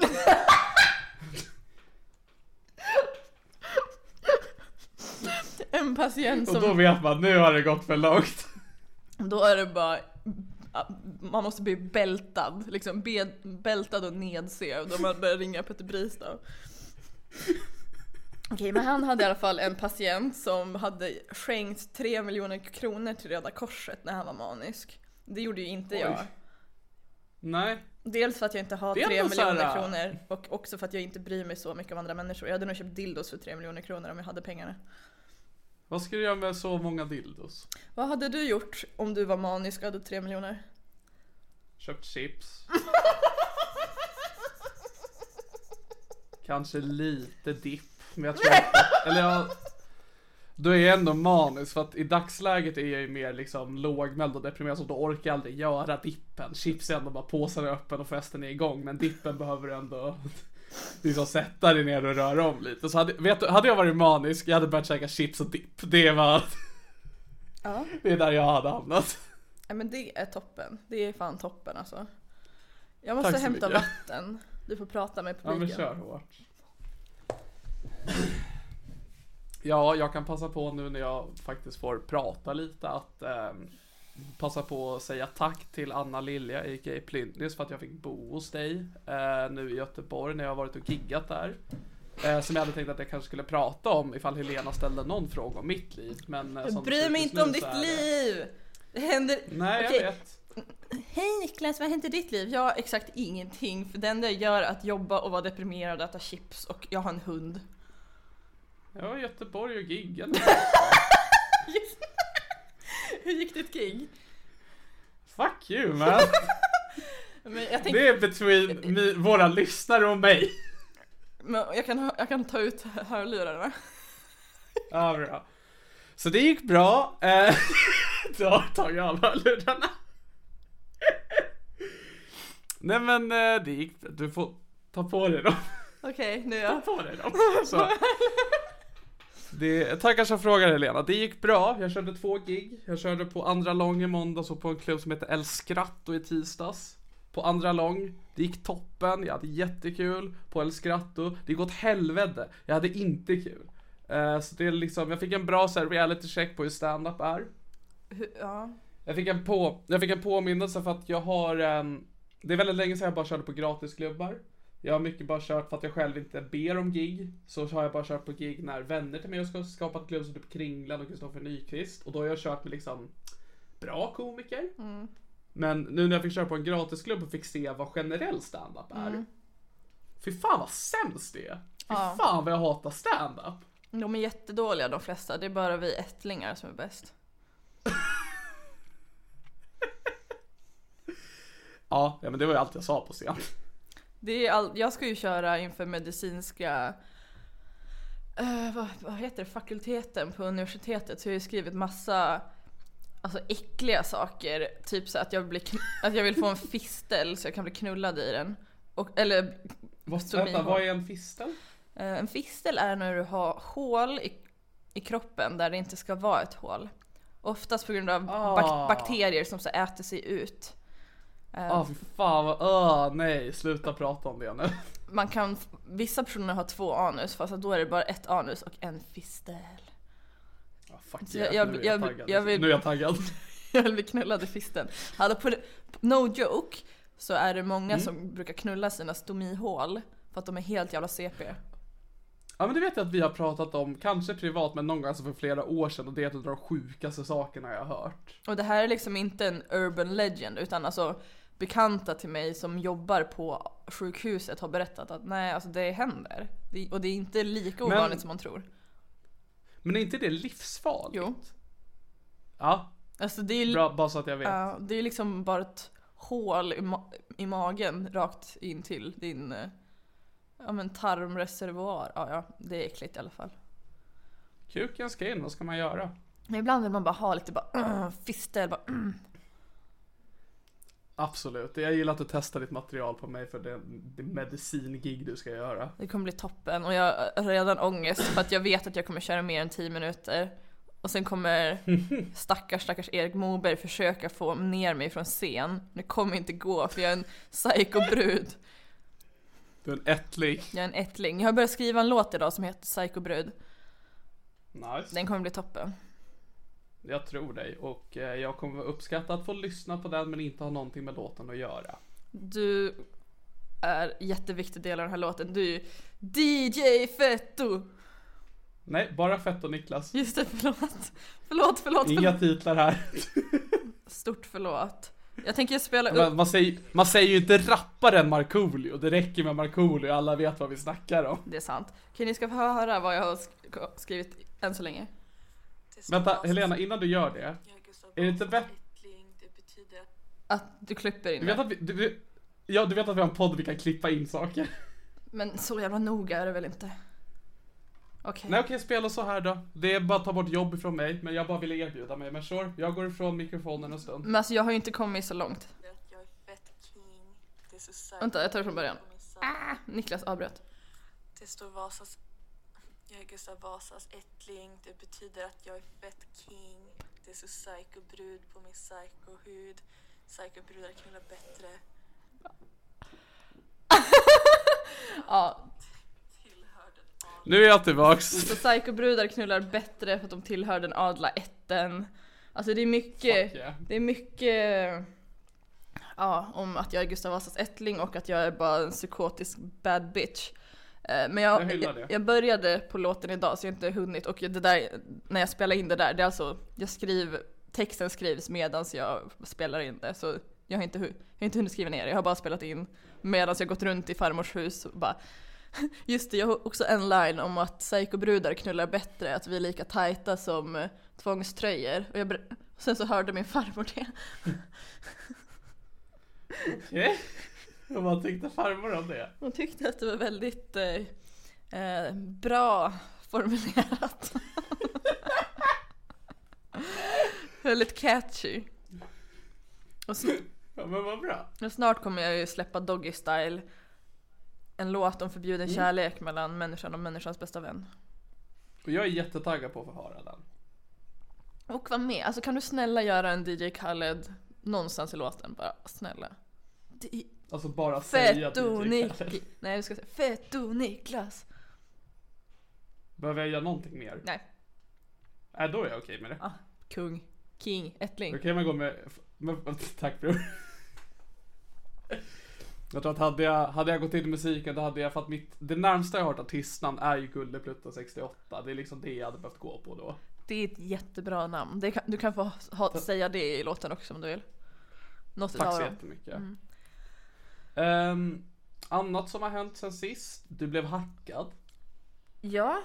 en patient Och som, då vet man, nu har det gått för långt. då är det bara man måste bli bältad, liksom be, bältad och nedsövd då man börjar ringa Peter Bristav. Okej, men han hade i alla fall en patient som hade skänkt 3 miljoner kronor till Röda Korset när han var manisk. Det gjorde ju inte Oj. jag. Nej. Dels för att jag inte har Det är 3 ändå så här, miljoner äh, kronor och också för att jag inte bryr mig så mycket om andra människor. Jag hade nog köpt dildos för 3 miljoner kronor om jag hade pengarna. Vad ska du göra med så många dildos? Vad hade du gjort om du var manisk och hade 3 miljoner? Köpt chips. Kanske lite dipp. Men jag tror inte, eller jag, då är jag ändå manisk för att i dagsläget är jag ju mer liksom lågmäld och deprimerad så då orkar jag aldrig göra dippen. Chips är ändå bara påsen är öppen och festen är igång men dippen behöver du ändå liksom sätta dig ner och röra om lite. Så hade, vet du, hade jag varit manisk, jag hade börjat käka chips och dipp. Det var, Ja. det är där jag hade hamnat. Nej men det är toppen. Det är fan toppen alltså. Jag måste hämta mycket. vatten. Du får prata med Ja men publiken. kör hårt. Ja, jag kan passa på nu när jag faktiskt får prata lite att ehm, passa på att säga tack till Anna Lilja, a.k.a. Plynnis, för att jag fick bo hos dig eh, nu i Göteborg när jag har varit och giggat där. Eh, som jag hade tänkt att jag kanske skulle prata om ifall Helena ställde någon fråga om mitt liv. Men, eh, Jag som bryr mig inte om nu ditt är liv! Det händer... Nej, Okej, jag vet. Hej Niklas, vad händer i ditt liv? Jag har exakt ingenting. För det enda jag gör är att jobba och vara deprimerad och äta chips och jag har en hund. Jag var i Göteborg och giggade. Hur gick ditt gig? Fuck you man! Tänkte, Det är between me, våra lyssnare och mig. men jag, kan, jag kan ta ut hörlurarna. Ja, bra. Så det gick bra. Eh, *laughs* Då tar jag av hörlurarna. Nej men eh, det gick Du får ta på dig dem. Okej, nu Ta ja. på dig dem. *laughs* Så. Det, tackar som frågar Helena. Det gick bra. Jag körde två gig. Jag körde på andra lång i måndags och på en klubb som heter El Scratto i tisdags. På andra lång. Det gick toppen. Jag hade jättekul på El Scratto. Det gick åt helvete. Jag hade inte kul. Eh, så det är liksom, jag fick en bra så här, reality check på hur stand-up är. Ja. Jag fick en, på, jag fick en påminnelse för att jag har ehm, Det är väldigt länge sedan jag bara körde på gratisklubbar Jag har mycket bara kört för att jag själv inte ber om gig Så har jag bara kört på gig när vänner till mig har ska- skapat klubb som typ Kringlan och Kristoffer Nyqvist Och då har jag kört med liksom Bra komiker Men nu när jag fick köra på en gratisklubb och fick se vad generell standup är. Fy fan vad sämst det är. Fy Ja. fan vad jag hatar standup. De är jättedåliga de flesta, det är bara vi ättlingar som är bäst. *laughs* Ja, ja men det var ju allt jag sa på scen. Det är all, jag ska ju köra inför medicinska eh, vad, vad heter det, fakulteten på universitetet så jag har ju skrivit massa alltså äckliga saker. Typ så att jag, blir, att jag vill få en fistel så jag kan bli knullad i den. Och, eller Vad, vänta, vad är en fistel? eh, en fistel är när du har hål i, i kroppen där det inte ska vara ett hål. Oftast på grund av Ah. bak- bakterier som så äter sig ut. Ja, fy fan vad, öh, nej, sluta prata om det nu. Man kan, vissa personer har två anus fast då är det bara ett anus och en fistel. Ja, fuck yeah, jag- nu är jag- jag taggad. jag vill- Nu är jag taggad. *laughs* Jag vill bli knullad i fisteln. Alltså på, no joke så är det många Mm. som brukar knulla sina stomihål för att de är helt jävla CP. Ja men det vet jag att vi har pratat om, kanske privat men någon gång alltså för flera år sedan och det är ett av de sjukaste sakerna jag har hört. Och det här är liksom inte en urban legend utan alltså bekanta till mig som jobbar på sjukhuset har berättat att nej alltså det händer. Det, och det är inte lika Men- ovanligt som man tror. Men är inte det livsfarligt? Jo. Ja, Alltså det är, bra, bara så att jag vet. ja, det är liksom bara ett hål i, ma- i magen rakt in till din eh, ja, men tarmreservoar. Ja, ja, det är äckligt i alla fall. Kuken ska in, vad ska man göra? Men ibland vill man bara ha lite bara *clears throat* uh, fistel, bara mm. *clears throat* Absolut, jag gillar att du testar ditt material på mig för det, det medicingig du ska göra. Det kommer bli toppen och jag har redan ångest för att jag vet att jag kommer köra mer än 10 minuter. Och sen kommer *laughs* stackars stackars Erik Moberg försöka få ner mig från scen. Det kommer inte gå för jag är en psykobrud. Du är en ättling. Jag är en ättling. Jag har börjat skriva en låt idag som heter Psykobrud. Nice. Den kommer bli toppen. Jag tror dig och eh, jag kommer uppskatta att få lyssna på den men inte ha någonting med låten att göra. Du är jätteviktig del av den här låten. Du är DJ Fetto! Nej, bara Fett och Niklas. Just det, förlåt. Förlåt, förlåt, Inga förlåt. titlar här. Stort förlåt. Jag tänker spela upp Man, man, säger, man säger ju inte rapparen Markoolio, det räcker med Markoolio, alla vet vad vi snackar om. Det är sant. Okej, ni ska få höra vad jag har sk- skrivit än så länge. Vänta, Helena, innan du gör det. Är det inte bättre? Att du klipper in Du vet att vi, du, du, ja, du vet att vi har en podd där vi kan klippa in saker? Men så jävla noga är det väl inte? Okej. Nej okej, spela så här då. Det är bara att ta bort jobb ifrån mig, men jag bara ville erbjuda mig. Men sure, jag går ifrån mikrofonen en stund. Men alltså jag har ju inte kommit så långt. Jag är fett king. Det är så starkt. Vänta, jag tar det från början. Ah, Niklas avbröt. Det står Vasas... Jag är Gustav Vasas ättling. Det betyder att jag är fett king. Det är så psykobrud på min psykohud. Psykobrudar knullar bättre. *laughs* Ja, Tillhör den av. Nu är jag tillbaks. så psykobrudar knullar bättre för att de tillhör den adla ätten. Alltså det är mycket, Fuck yeah. det är mycket Ja, om att jag är Gustav Vasas ättling och att jag är bara en psykotisk bad bitch. Eh, Men jag, Jag jag, började på låten idag så jag har inte hunnit och det där, när jag spelar in det där, det är alltså, jag skriver, texten skrivs medans jag spelar in det så jag har inte, jag har inte hunnit skriva ner det, jag har bara spelat in medans jag gått runt i farmors hus och bara *laughs* Just det, jag har också en line om att psykobrudar knullar bättre, att vi är lika tajta som eh, tvångströjor. Och jag ber- *laughs* sen så hörde min farmor det. *laughs* Okej. Och *laughs* Vad tyckte farmor om det? Hon tyckte att det var väldigt eh, eh, bra formulerat. *laughs* väldigt catchy. Och, sn- Ja men vad bra. och snart kommer jag ju släppa Doggy Style. En låt om förbjuden kärlek mellan människan och människans bästa vän. Och jag är jättetaggad på att få höra den. Och vad med? Alltså kan du snälla göra en DJ Khaled någonstans i låten bara? Snälla. Alltså bara säga Fetto DJ Khaled. Nick... Nej du ska säga Fetto Niklas. Behöver jag göra någonting mer? Nej. Nej då är jag okej med det. Ah, kung. King. Ättling. Då kan man gå med, med tack bror. Jag tror att hade jag, hade jag gått in i musiken då hade jag, för att mitt, det närmsta jag har hört artistnamn är ju Gulleplutta 68. Det är liksom det jag hade behövt gå på då. Det är ett jättebra namn. Kan, du kan få ha, säga det i låten också om du vill. Något Tack så jättemycket. Ehm, annat som har hänt sen sist? Du blev hackad. Ja.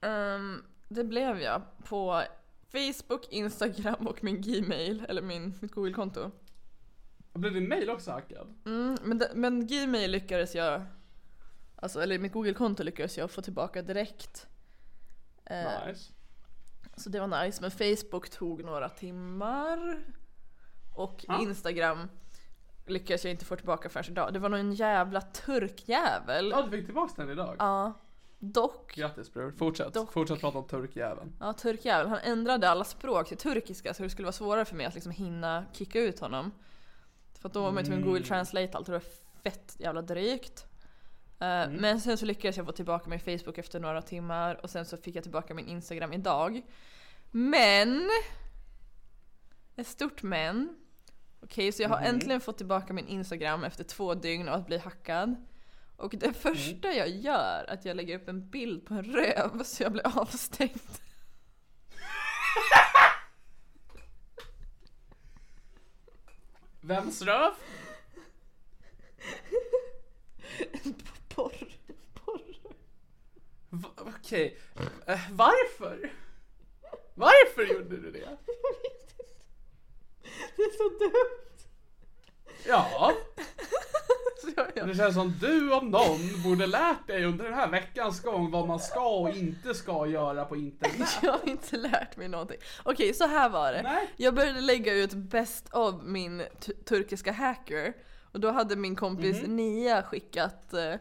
Ehm, det blev jag på Facebook, Instagram och min Gmail, eller min, mitt Google-konto. Blev din mail också hackad? Mm, men, det, men Gmail lyckades jag, alltså, eller mitt Google-konto lyckades jag få tillbaka direkt. Eh, Nice. Så det var nice, men Facebook tog några timmar. Och Ja. Instagram lyckades jag inte få tillbaka förrän idag. Det var nog en jävla turkjävel. Ja, du fick tillbaka den idag. Ja. Dock, Grattis bror. Fortsätt. Dock- Fortsätt prata om turkjäveln. ja turkjävel, han ändrade alla språk till turkiska så det skulle vara svårare för mig att liksom hinna kicka ut honom. För då var man ju tvungen att Google Translate allt och det var fett jävla drygt. Eh, Men sen så lyckades jag få tillbaka min Facebook efter några timmar och sen så fick jag tillbaka min Instagram idag. Men! Ett stort men. Okej, så jag har äntligen fått tillbaka min Instagram efter två dygn av att bli hackad. Och det första jag gör är att jag lägger upp en bild på en röv *laughs* så jag blir avstängd. Vems röv? *laughs* Porr. Porr. Va- Okej. Eh, varför? Varför gjorde du det? *laughs* Det är så dumt. Ja, *laughs* det känns som du om någon borde lärt dig under den här veckans gång vad man ska och inte ska göra på internet. jag har inte lärt mig någonting. Okej, så här var det. Nej. Jag började lägga ut best of min tu- turkiska hacker. Och då hade min kompis Nia skickat eh,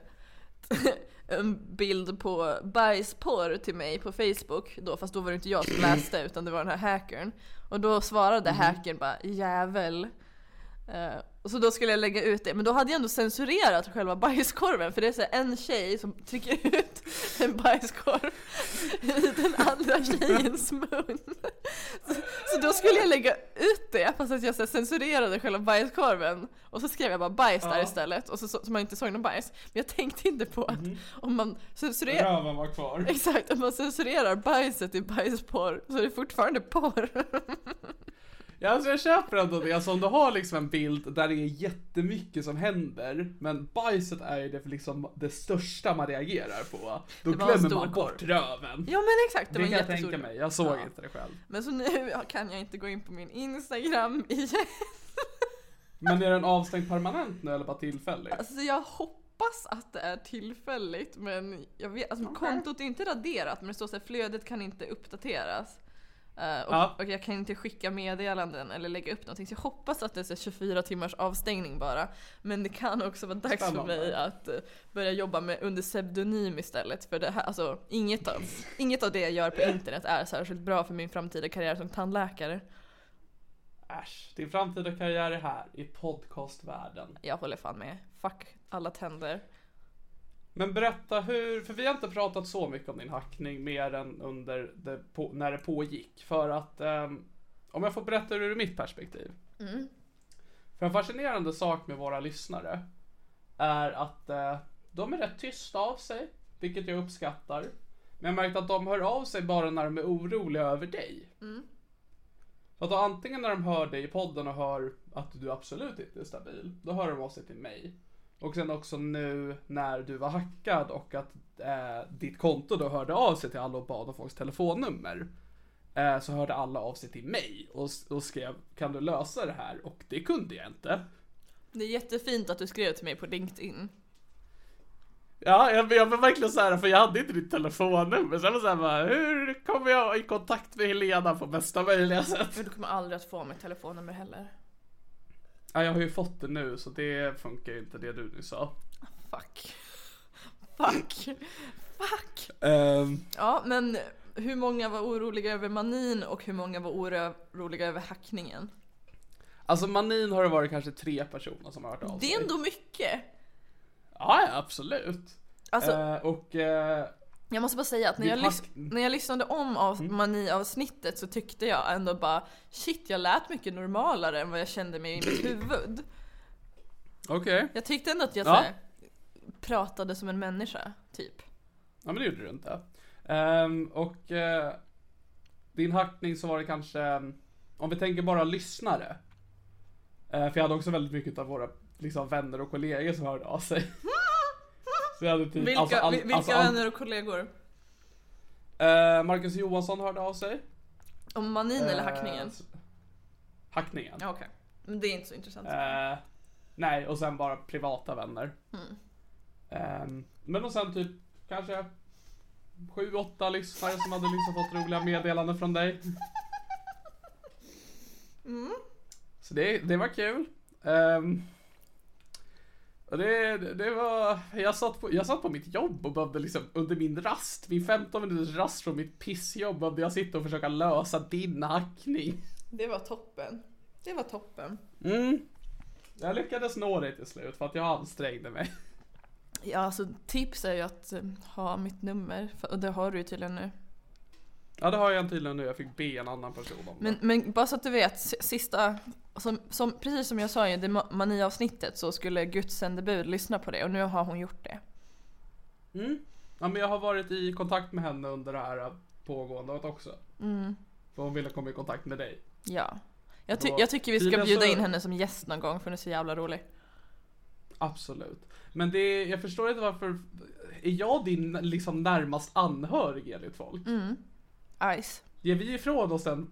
*laughs* en bild på bajsporr till mig på Facebook då, fast då var det inte jag som *clears throat* läste utan det var den här hackern. Och då svarade hackern bara 'jävel' Eh, och så då skulle jag lägga ut det, men då hade jag ändå censurerat själva bajskorven för det är så en tjej som trycker ut *laughs* en bajskorv i den andra tjejens mun. Så, så då skulle jag lägga ut det fast att jag så censurerade själva bajskorven och så skrev jag bara bajs där Ja. istället och så, så, så man inte såg någon bajs. Men jag tänkte inte på att om man censurerar Röven var kvar. Exakt, om man censurerar bajset i bajsporr så är det fortfarande porr. *laughs* Ja, alltså jag köper ändå det. Alltså om du har liksom en bild där det är jättemycket som händer, men bajset är ju det, för liksom det största man reagerar på. Då glömmer man bort röven. Ja men exakt, det, Det, var kan jag jättestor tänka mig, jag såg Ja. inte det själv. Men så nu *laughs* kan jag inte gå in på min Instagram igen. Men är den avstängd permanent nu eller bara tillfälligt? Alltså jag hoppas att det är tillfälligt men jag vet, alltså kontot är inte raderat men det står så här, flödet kan inte uppdateras. Eh, och, Ja. och jag kan inte skicka meddelanden eller lägga upp någonting så jag hoppas att det är så här 24 timmars avstängning bara. Men det kan också vara dags för Spännande. mig att eh, börja jobba med under pseudonym istället för det här, alltså inget av, inget av det jag gör på internet är särskilt bra för min framtida karriär som tandläkare. Äsch, din framtida karriär är här i podcastvärlden. Jag håller fan med. Fuck alla tänder. Men berätta hur, för vi har inte pratat så mycket om din hackning mer än under det, på, när det pågick. För att, ehm, om jag får berätta ur mitt perspektiv. För en fascinerande sak med våra lyssnare är att eh, de är rätt tysta av sig, vilket jag uppskattar. Men jag har märkt att de hör av sig bara när de är oroliga över dig. För att då antingen när de hör dig i podden och hör att du absolut inte är stabil, då hör de av sig till mig. Och sen också nu när du var hackad och att eh, ditt konto då hörde av sig till alla och bad om folks telefonnummer. Eh, så hörde alla av sig till mig och, och skrev kan du lösa det här? Och det kunde jag inte. Det är jättefint att du skrev till mig på LinkedIn. Ja, jag, jag var verkligen så här för jag hade inte ditt telefonnummer. Så jag var så här bara, hur kommer jag i kontakt med Helena på bästa möjliga sätt? Du kommer aldrig att få mitt telefonnummer heller. Ja, jag har ju fått det nu så det funkar ju inte det du nu sa. Fuck. Fuck. Fuck. Ehm, Ja, men hur många var oroliga över manin och hur många var oroliga över hackningen? alltså manin har det varit kanske tre personer som har hört av Det sig. är ändå mycket. Ja, ja, absolut. Alltså, Eh, och eh, jag måste bara säga att när jag, lys- Mm. när jag lyssnade om av mani-avsnittet så tyckte jag ändå bara shit, jag lät mycket normalare än vad jag kände mig i mitt huvud. okej. Jag tyckte ändå att jag Ja. så här, pratade som en människa, typ. Ja men det gjorde du inte. Ehm, och eh, din hackning så var det kanske, om vi tänker bara lyssnare. Eh, för jag hade också väldigt mycket av våra liksom, vänner och kollegor som hörde av sig. Jag hade typ, Vilka, alltså, all- vil- vilka alltså, all- vänner och kollegor? Eh, Marcus Johansson hörde av sig. Om manin eller Eh, hackningen? s- Hackningen. Ja, okej. Men det är inte så intressant. Eh, nej, och sen bara privata vänner. Mm. Ehm, men och sen typ kanske sju, åtta lyssnare som hade liksom fått roliga meddelanden från dig. Mm. Så det, det var kul. Och det, det var, jag satt, på, jag satt på mitt jobb och behövde liksom under min rast, min 15 minuters rast från mitt pissjobb behövde jag sitta och försöka lösa din hackning. Det var toppen. Det var toppen. Mm. Jag lyckades nå dig till slut för att jag ansträngde mig. Ja, alltså tips är ju att eh, ha mitt nummer. Och det har du ju tydligen nu. Ja det har jag tydligen nu, jag fick be en annan person om det. Men, men bara så att du vet, sista, som, som, precis som jag sa i det ma- mani-avsnittet så skulle Guds sändebud lyssna på det och nu har hon gjort det. Mm. Ja men jag har varit i kontakt med henne under det här pågående också. Mm. För hon ville komma i kontakt med dig. Ja. Jag, ty- jag tycker vi ska bjuda så- in henne som gäst någon gång för hon är så jävla rolig. Absolut. Men det, jag förstår inte varför, är jag din liksom närmast anhörig enligt folk? Mm. Ice. Ger vi ifrån oss en,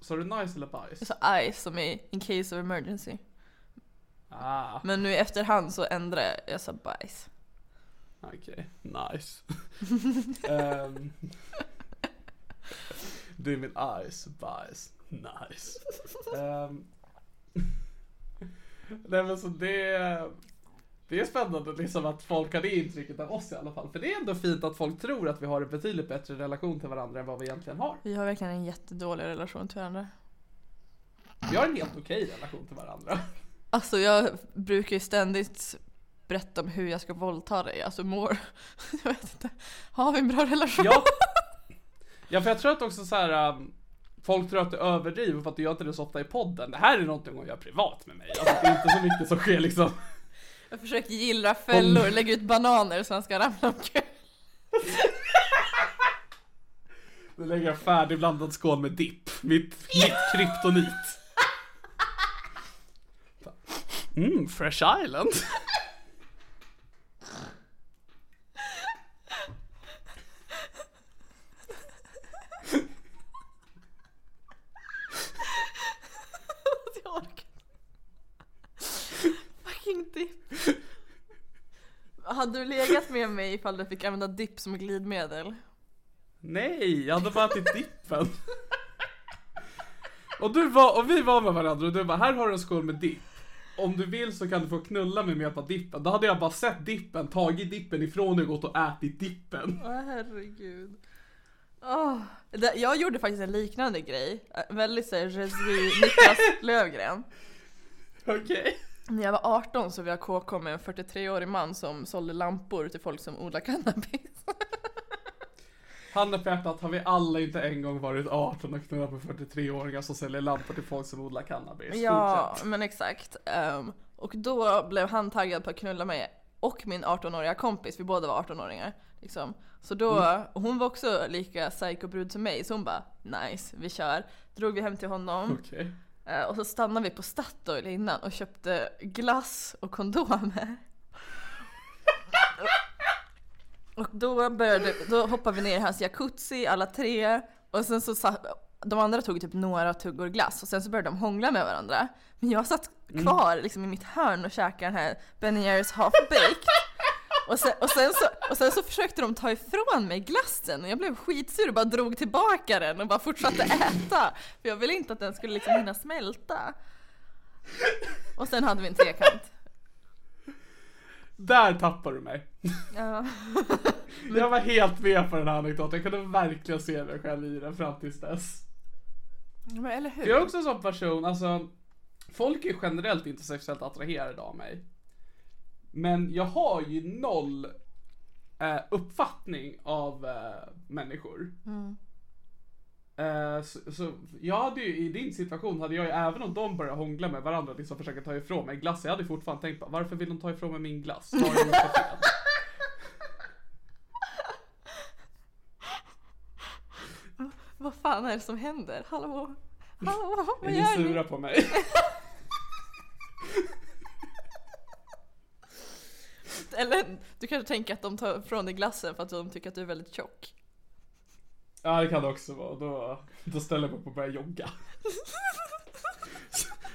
sa du nice eller bajs? Jag sa ice som i in case of emergency. Ah, Men nu i efterhand så ändrade jag, jag sa bajs. okej. Nice. *laughs* Ehm, du är min ice, bajs. Nice. Um, *laughs* nej men så det, det är spännande liksom att folk har det intrycket av oss i alla fall. För det är ändå fint att folk tror att vi har en betydligt bättre relation till varandra än vad vi egentligen har. Vi har verkligen en jättedålig relation till varandra. Vi har en helt okej relation till varandra. Alltså jag brukar ju ständigt berätta om hur jag ska våldta dig, alltså more. *laughs* Jag vet inte. Har vi en bra relation? Ja, *laughs* ja för jag tror att också så här. um, Folk tror att du överdriver för att du gör inte det så ofta i podden. Det här är någonting hon gör privat med mig. Alltså, det är inte så mycket som sker liksom. Jag försöker gillra fällor, lägga ut bananer så han ska ramla omkull. Nu lägger jag färdigblandad skål med dipp. Mitt, mitt kryptonit. *laughs* Mm, Fresh Island. Jag orkar Fucking dipp. Hade du legat med mig ifall du fick använda dipp som glidmedel? Nej, jag hade bara ätit dippen. Och, du var, och vi var med varandra och du bara, här har du en skål med dipp. Om du vill så kan du få knulla mig med hjälp av dippen. Då hade jag bara sett dippen, tagit dippen ifrån dig och gått och ätit dippen. Åh herregud. Det- jag gjorde faktiskt en liknande grej. Äh, Väldigt såhär Jesui Niklas Lövgren. Okej. När jag var 18 så var jag KK med en 43-årig man som sålde lampor till folk som odlar cannabis. *laughs* Handen på hjärtat, har vi alla inte en gång varit 18 och knullat med 43-åringar som säljer lampor till folk som odlar cannabis? Ja, Fortsätt. men exakt. Ehm, och då blev han taggad på att knulla mig och min 18-åriga kompis, vi båda var 18-åringar. Liksom. Så då, och hon var också lika psykobrud som mig, så hon bara nice, vi kör. Drog vi hem till honom Okej. Eh, och så stannade vi på Statoil innan och köpte glass och kondomer. Och då, började, då hoppade vi ner i hans jacuzzi alla tre och sen så satt, de andra tog typ några tuggor glass och sen så började de hångla med varandra. Men jag satt kvar liksom i mitt hörn och käkade den här Ben Jerrys half baked. Och sen, och, sen så, och sen så försökte de ta ifrån mig glassen och jag blev skitsur och bara drog tillbaka den och bara fortsatte äta. För jag ville inte att den skulle liksom hinna smälta. Och sen hade vi en trekant. Där tappar du mig. Ja. *laughs* Jag var helt med på den här anekdoten. Jag kunde verkligen se mig själv i den fram tills dess. Men eller hur? Jag är också en sån person, alltså Folk är generellt inte sexuellt attraherade av mig. Men jag har ju noll eh, uppfattning av eh, människor. Eh, så, så jag hade ju, i din situation hade jag ju, även om de började hångla med varandra och liksom försöka ta ifrån mig glass, jag hade fortfarande tänkt på varför vill de ta ifrån mig min glass? Har jag gjort något fel? *laughs* Vad fan är det som händer? Hallå? Hallå? Är Vad ni gör sura ni? på mig? *laughs* *laughs* Eller du kanske tänker att de tar ifrån dig glassen för att de tycker att du är väldigt tjock. Ja det kan det också vara. Då, då ställer jag mig upp och börjar jogga. *laughs*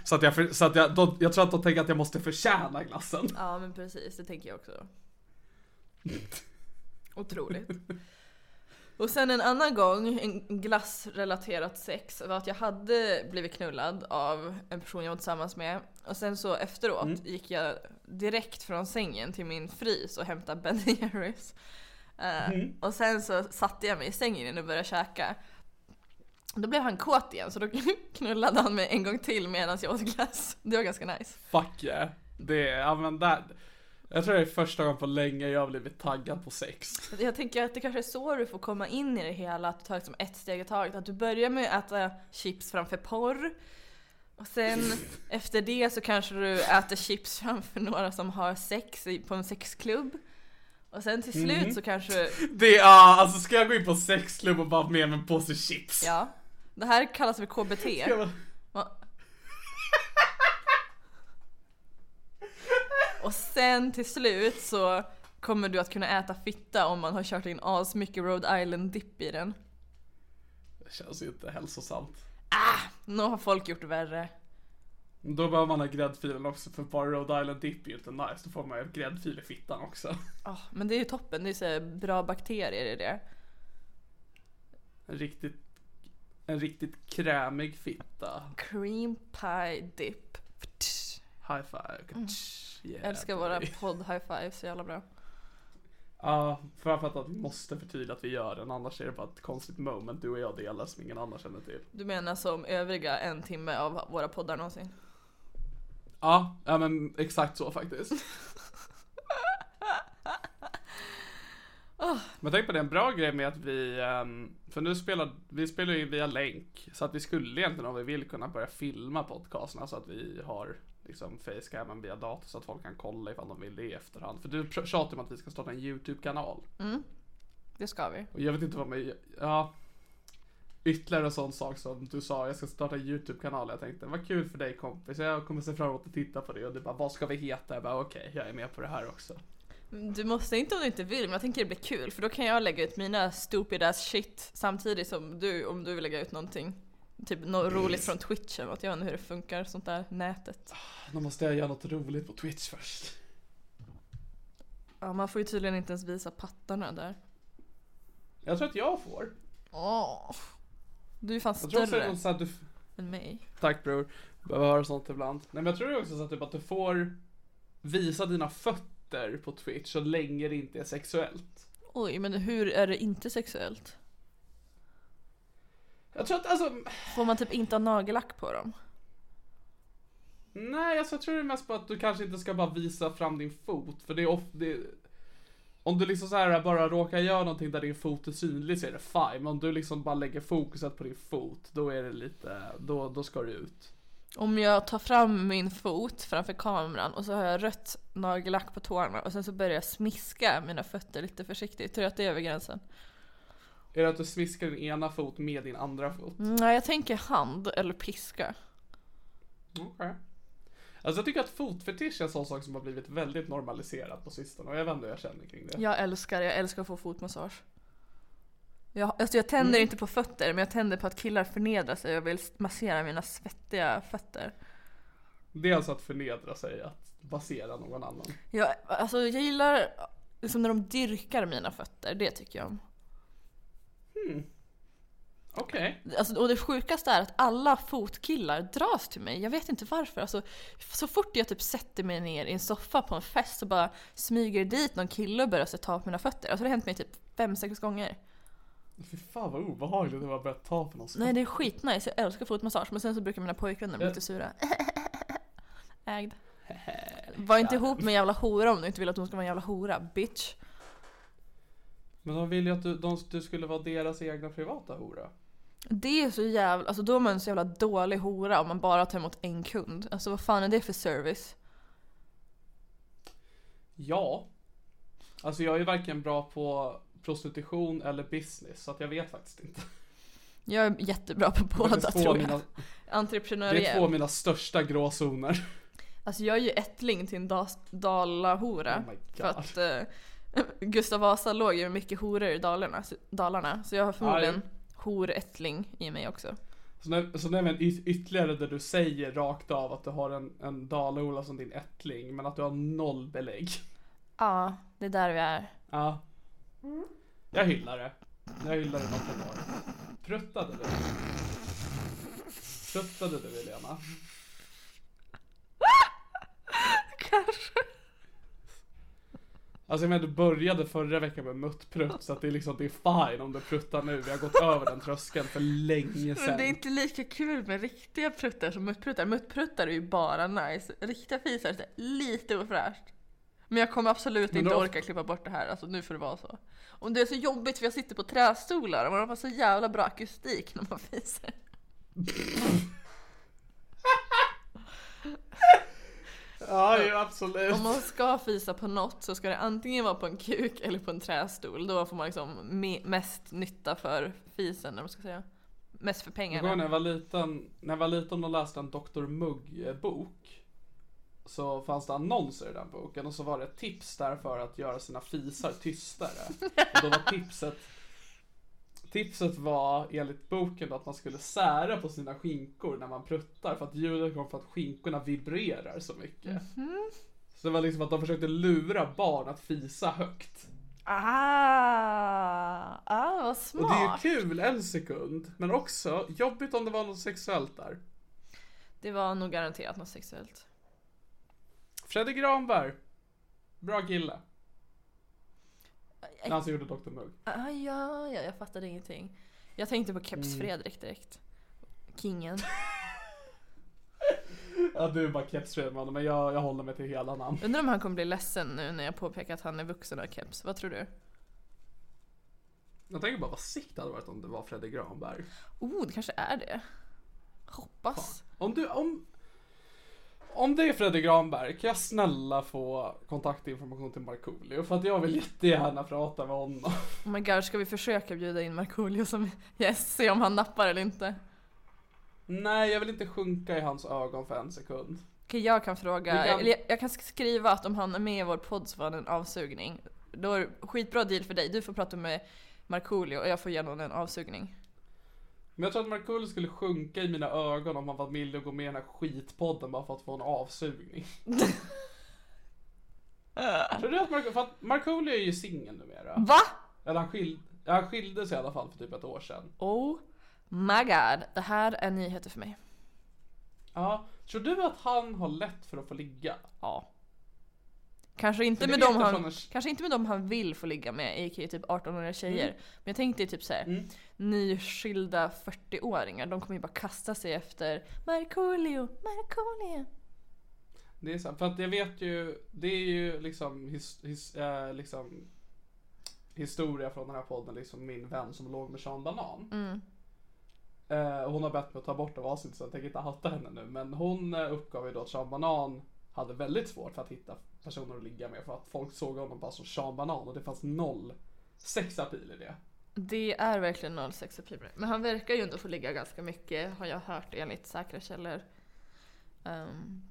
Så att jag, så att jag, då, jag tror att de tänker att jag måste förtjäna glassen. Ja men precis, det tänker jag också. *laughs* Otroligt. Och sen en annan gång, en glassrelaterat sex, var att jag hade blivit knullad av en person jag var tillsammans med. Och sen så efteråt Mm. gick jag direkt från sängen till min frys och hämtade Ben Jerrys. Eh, Mm. Och sen så satte jag mig i sängen igen och började käka. Då blev han kåt igen så då *laughs* knullade han mig en gång till medan jag åt glass. Det var ganska nice. Fuck yeah. Det är, ja men där. Jag tror det är första gången på länge jag har blivit taggad på sex. Jag tänker att det kanske är så du får komma in i det hela, att du tar liksom ett steg i taget. Att du börjar med att äta chips framför porr. Och sen *laughs* efter det så kanske du äter chips framför några som har sex på en sexklubb. Och sen till slut Mm. så kanske, *laughs* Det är, ah, alltså ska jag gå in på sexklubb och bara med mig en påse chips? ja. Det här kallas för KBT. Ska jag bara- Va- Och sen till slut så kommer du att kunna äta fitta om man har kört in asmycket Rhode Island dip i den. Det känns ju inte hälsosamt. Nu har folk gjort värre. Då behöver man ha gräddfilen också för bara Rhode Island dip är ju inte nice. Då får man ju gräddfil i fittan också. Ah, men det är ju toppen, det är så bra bakterier i det. En riktigt, en riktigt krämig fitta. Cream pie dip. High five. Yeah, Jag Mm. älskar våra baby. podd high five så jävla bra. Ja, framförallt att vi måste förtydliga att vi gör den. Annars är det bara ett konstigt moment du och jag delar som ingen annan känner till. Du menar som övriga en timme av våra poddar någonsin? Ja, ja men exakt så faktiskt. *laughs* Men tänk på det, en bra grej med att vi, ehm, för nu spelar, vi spelar ju via länk, så att vi skulle egentligen om vi vill kunna börja filma podcasterna så att vi har liksom facecammen via dator så att folk kan kolla ifall de vill det i efterhand. För du tjatar om att vi ska starta en YouTube-kanal. Det ska vi. Och jag vet inte vad man, ja. Ytterligare en sån sak som du sa, jag ska starta en YouTube-kanal. Jag tänkte, vad kul för dig kompis. Jag kommer se fram emot att titta på det. Och du bara, vad ska vi heta? Jag bara, okej, jag är med på det här också. Du måste inte om du inte vill, men jag tänker det blir kul för då kan jag lägga ut mina stupid ass shit samtidigt som du om du vill lägga ut någonting. Typ något roligt från Twitch eller något. Jag vet inte hur det funkar, sånt där nätet. Då måste jag göra något roligt på Twitch först. Ja, man får ju tydligen inte ens visa pattarna där. Jag tror att jag får. Åh. Du är fan Jag tror också större att du, än mig. tack bror. Behöver höra sånt ibland. Nej men jag tror också så att, typ att du får visa dina fötter på Twitch så länge det inte är sexuellt. Oj, men hur är det inte sexuellt? Jag tror att alltså, Får man typ inte ha nagellack på dem? Nej, alltså jag tror det är mest på att du kanske inte ska bara visa fram din fot. För det är ofta, det, om du liksom så här bara råkar göra någonting där din fot är synlig så är det fine. Men om du liksom bara lägger fokuset på din fot, då är det lite, då, då ska du ut. Om jag tar fram min fot framför kameran och så har jag rött nagellack på tårna och sen så börjar jag smiska mina fötter lite försiktigt. Tror du att det är över gränsen? Är det att du sviskar din ena fot med din andra fot? Nej, jag tänker hand eller piska. Okej. Alltså jag tycker att fotfetisch är en sån sak som har blivit väldigt normaliserat på sistone och jag vet inte hur jag känner kring det. Jag älskar, jag älskar att få fotmassage. Jag, alltså jag tänder Mm. inte på fötter, men jag tänder på att killar förnedrar sig och vill massera mina svettiga fötter. Det är alltså att förnedra sig, att basera någon annan. Jag, alltså jag gillar liksom när de dyrkar mina fötter, det tycker jag om. Okej. Alltså, och det sjukaste är att alla fotkillar dras till mig. Jag vet inte varför. Alltså, så fort jag typ sätter mig ner i en soffa på en fest så bara smyger dit någon kille och börjar så ta på mina fötter. Alltså det har hänt mig typ fem sex gånger. Fy fan vad obehagligt det var att börja ta på någon Nej det är skitnice, jag älskar fotmassage. Men sen så brukar mina pojkvänner bli lite sura. *laughs* Ägd. Var inte ihop med en jävla hora om du inte vill att hon ska vara en jävla hora, bitch. Men de vill ju att du, de, du skulle vara deras egna privata hora. Det är så jävla, alltså då är man en så jävla dålig hora om man bara tar emot en kund. Alltså vad fan är det för service? Ja. Alltså jag är varken bra på prostitution eller business, så att jag vet faktiskt inte. Jag är jättebra på Det båda två tror jag. mina, det är två av Entreprenöriell. mina största gråzoner. Alltså jag är ju ättling till en dalahora. Oh för att eh, *laughs* Gustav Vasa låg ju med mycket horor i Dalarna, så- Dalarna. Så jag har förmodligen horättling i mig också. Så nu, så nu är det ytterligare där du säger rakt av att du har en, en dalaola som din ättling, men att du har noll belägg. Ja, det är där vi är. Ja. Jag hyllar det. Jag hyllar det något jag har. Pruttade du? Pruttade du Helena? *laughs* Kanske. Alltså jag menar du började förra veckan med muttprutt så att det är liksom det är fine om du pruttar nu. Vi har gått över den tröskeln för länge sedan. Men det är inte lika kul med riktiga pruttar som muttpruttar. Muttpruttar är ju bara nice. Riktiga fisar är lite ofräscht. Men jag kommer absolut inte då- orka klippa bort det här, alltså nu får det vara så. Och det är så jobbigt för jag sitter på trästolar och man har så jävla bra akustik när man *laughs* fisar. Ja, ju absolut. Om man ska fisa på något så ska det antingen vara på en kuk eller på en trästol. Då får man liksom me- mest nytta för fisen, eller man ska säga. Mest för Jag pengarna. när jag var liten, när jag var liten och läste en Dr. Mugg bok. Så fanns det annonser i den boken och så var det tips där för att göra sina fisar tystare. Och då var tipset Tipset var enligt boken då att man skulle sära på sina skinkor när man pruttar för att ljudet kommer för att skinkorna vibrerar så mycket. Så det var liksom att de försökte lura barn att fisa högt. Ah, ah vad Och smart. det är ju kul en sekund, men också jobbigt om det var något sexuellt där. Det var nog garanterat något sexuellt. Fredrik Granberg. Bra kille. Han som gjorde Dr Mugg. Ah, ja, ja, jag fattade ingenting. Jag tänkte på Keps Fredrik direkt. Kingen. *laughs* Ja du är bara kepsfredman men jag, jag håller mig till hela namn. Undrar om han kommer bli ledsen nu när jag påpekar att han är vuxen och keps. Vad tror du? Jag tänker bara vad sikt det hade varit om det var Fredrik Granberg. Oh, det kanske är det. Hoppas. Om du, om... Om det är Fredrik Granberg, kan jag snälla få kontaktinformation till Markoolio? För att jag vill jättegärna prata med honom. Oh my god, ska vi försöka bjuda in Markoolio som gäst? Se om han nappar eller inte. Nej, jag vill inte sjunka i hans ögon för en sekund. Okej, jag kan fråga, kan- eller jag, jag kan skriva att om han är med i vår podd så får han en avsugning. Då är det skitbra deal för dig. Du får prata med Markoolio och jag får ge honom en avsugning. Men jag tror att Markoolio skulle sjunka i mina ögon om han var villig att gå med i den här skitpodden bara för att få en avsugning. *laughs* tror du att Markoolio, för att Markoolio är ju singel numera. Va? Eller han, skil, han skilde sig i alla fall för typ ett år sedan. Oh my god, det här är nyheter för mig. Ja, tror du att han har lätt för att få ligga? Ja. Kanske inte, med dem han, från kanske inte med dem han vill få ligga med, a.k.a. typ 18-åriga tjejer. Mm. Men jag tänkte typ såhär, nyskilda 40-åringar, de kommer ju bara kasta sig efter Markoolio, Markoolio. Det är sant, för att jag vet ju, det är ju liksom, his, his, eh, liksom historia från den här podden, liksom min vän som låg med Sean Banan. Mm. Eh, och hon har bett mig att ta bort det avsnittet så jag tänker inte hatta henne nu. Men hon eh, uppgav ju då att Sean Banan hade väldigt svårt för att hitta personer att ligga med för att folk såg honom bara som Sean Banan och det fanns noll sexapil i det. Det är verkligen noll sexapil. Men han verkar ju ändå få ligga ganska mycket, har jag hört enligt säkra källor. Ehm,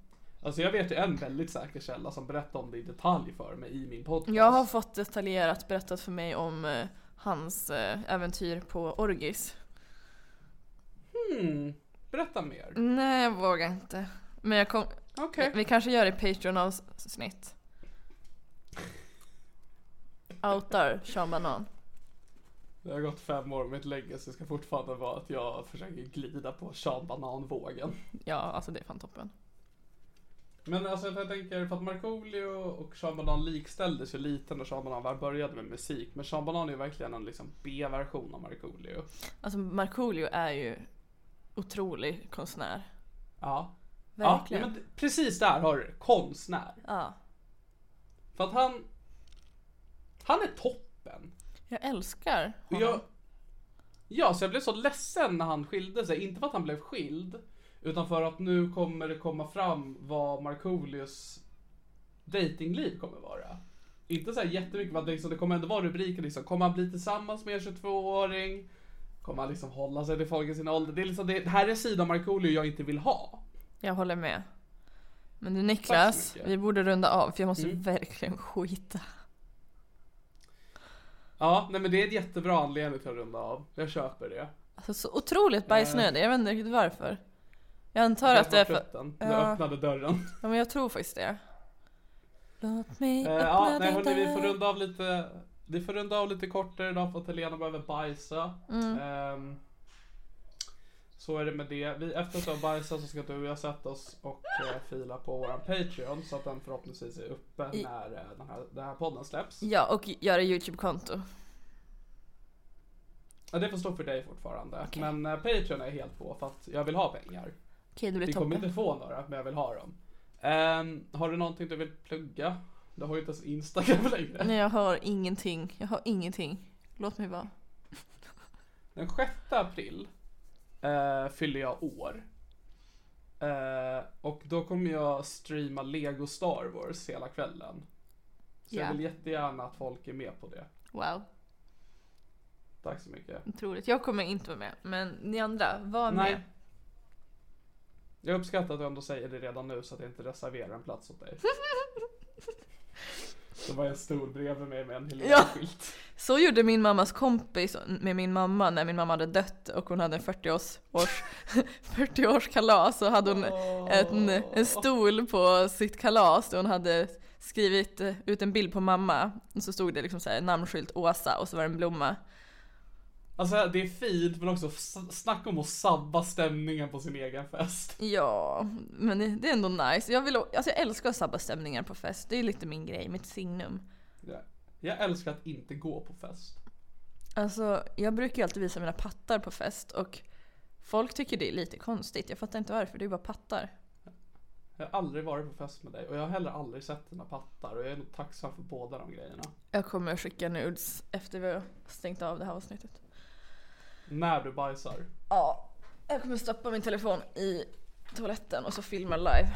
Alltså jag vet ju en väldigt säker källa som berättade om det i detalj för mig i min podcast. jag har fått detaljerat berättat för mig om eh, hans eh, äventyr på Orgis. Hmm, berätta mer. Nej, jag vågar inte. Men jag kom, Okej. vi kanske gör det i Patreon-avsnitt. Outar Sean Banan. Det har gått fem år, mitt legacy ska fortfarande vara att jag försöker glida på Sean Banan-vågen. Ja, alltså det är fan toppen. Men alltså jag tänker, för att Markoolio och Sean Banan likställdes ju lite när Sean Banan väl började med musik. Men Sean Banan är ju verkligen en liksom B-version av Markoolio. Alltså Markoolio är ju otrolig konstnär. Ja. Verkligen. Ja, men precis där har du det. Konstnär. Ja. För att han... Han är toppen. Jag älskar honom. jag, ja, så jag blev så ledsen när han skilde sig. Inte för att han blev skild, utan för att nu kommer det komma fram vad Markoolios datingliv kommer vara. Inte så här jättemycket, men liksom, det kommer ändå vara rubriker liksom. Kommer han bli tillsammans med en 22-åring? Kommer han liksom hålla sig till folk i sin ålder? Det, är liksom, det, det här är sidan Markoolio jag inte vill ha. Jag håller med. Men du Niklas, vi borde runda av för jag måste Mm. verkligen skita. Ja, nej men det är en jättebra anledning till att runda av. Jag köper det. Alltså så otroligt bajsnödig, jag vet inte riktigt varför. Jag antar Jag att det är för... Du Ja. öppnade dörren. Ja men jag tror faktiskt det. Låt mig Eh, öppna ja, nej hörni, vi får runda av lite Vi får runda av lite kortare idag för att Helena behöver bajsa. Mm. Ehm, så är det med det. Vi, efter att du har bajsat så ska du och jag sätta oss och eh, fila på våran Patreon så att den förhoppningsvis är uppe I- när eh, den, här, den här podden släpps. Ja, och göra YouTube-konto. Ja, det får stå för dig fortfarande. Okej. Men eh, Patreon är helt på för att jag vill ha pengar. Okej, det blir Vi kommer toppen. inte få några, men jag vill ha dem. Ehm, har du någonting du vill plugga? Du har ju inte ens Instagram *laughs* längre. Nej, jag har ingenting. Jag har ingenting. Låt mig vara. Den 6 april eh, fyller jag år. Eh, och då kommer jag streama Lego Star Wars hela kvällen. Så Ja. jag vill jättegärna att folk är med på det. Wow, Tack så mycket. otroligt. Jag kommer inte vara med, men ni andra, var Nej. med. Jag uppskattar att du ändå säger det redan nu så att jag inte reserverar en plats åt dig. *laughs* Det var en stor bredvid mig med en Ja. Helena-skylt. Så gjorde min mammas kompis med min mamma när min mamma hade dött och hon hade en 40-års, års, *laughs* 40-årskalas så hade hon en, en stol på sitt kalas där hon hade skrivit ut en bild på mamma och så stod det liksom så här namnskylt Åsa och så var det en blomma. Alltså det är fint men också snacka om att sabba stämningen på sin egen fest. Ja, men det, är ändå nice. Jag, vill, alltså jag älskar att sabba stämningar på fest. Det är lite min grej, mitt signum. Ja. Jag älskar att inte gå på fest. Alltså, jag brukar ju alltid visa mina pattar på fest och folk tycker det är lite konstigt. Jag fattar inte varför, det är bara pattar. Jag har aldrig varit på fest med dig och jag har heller aldrig sett dina pattar och jag är nog tacksam för båda de grejerna. Jag kommer att skicka nudes efter vi har stängt av det här avsnittet. När du bajsar. Ja, jag kommer stoppa min telefon i toaletten och så filma live.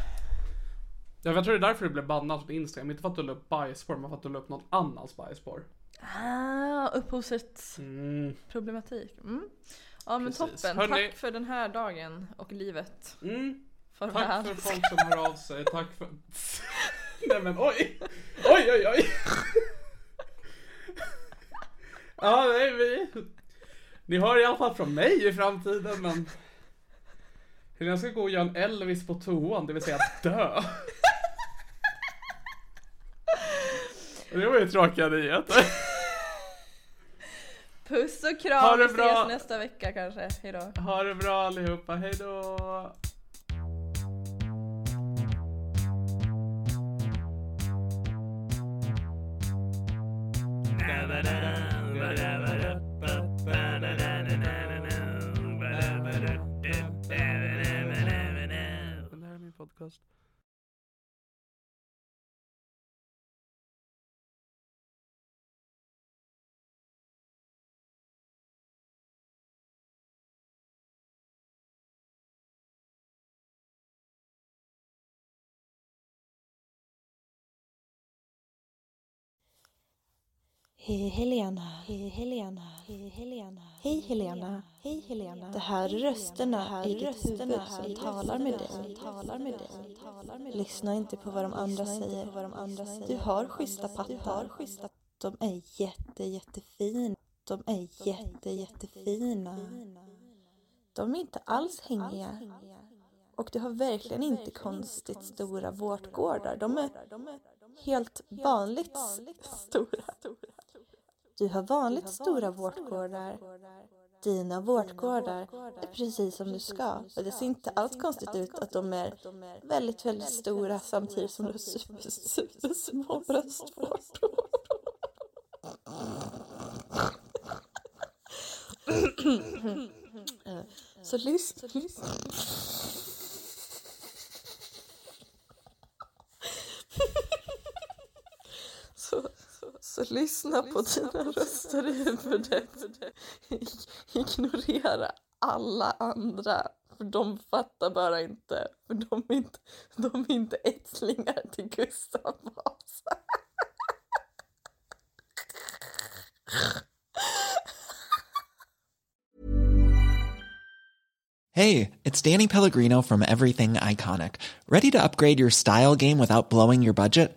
Ja, jag tror det är därför du blev bannad på Instagram. Inte för att du la upp bajsporr, men för att du la upp någon annans bajsporr. Ah, upphovsrätts Mm. problematik. Mm. Ja men Precis. toppen, Hörni- tack för den här dagen och livet. Mm. Farväl. Tack för folk som hör av sig. Tack för... *laughs* Nej men oj! Oj oj oj! *laughs* Ja, nej vi... Ni hör i alla fall från mig i framtiden men... Hur jag ska gå och göra en Elvis på toan, det vill säga dö. Det var ju tråkiga nyheter. Puss och Ha kram, det vi bra. ses nästa vecka kanske. Hejdå. Ha det bra allihopa, hejdå! Hej Helena, hej Helena, hej Helena, hej Helena, hej Helena. Det här är rösterna i ditt huvud som talar med dig. Talar med dig. Lyssna inte på vad de andra säger. Du har schyssta pattar. De är jätte, jättefina. De är jätte, jättefina. De är inte alls hängiga. Och du har verkligen inte konstigt stora vårtgårdar. De är helt vanligt stora. Du har vanligt stora vårtgårdar. Dina vårtgårdar är precis som du ska. Och det ser inte alls konstigt ut att de är väldigt, väldigt stora samtidigt som du har super, super små bröstvårtor. *laughs* Så lyssna. Så, så lyssna på dina röster i huvudet. Ignorera alla andra. För de fattar bara inte. För de är inte, de är inte ättlingar till Gustav Vasa. Hey, it's Danny Pellegrino from Everything Iconic. Ready to upgrade your style game without blowing your budget?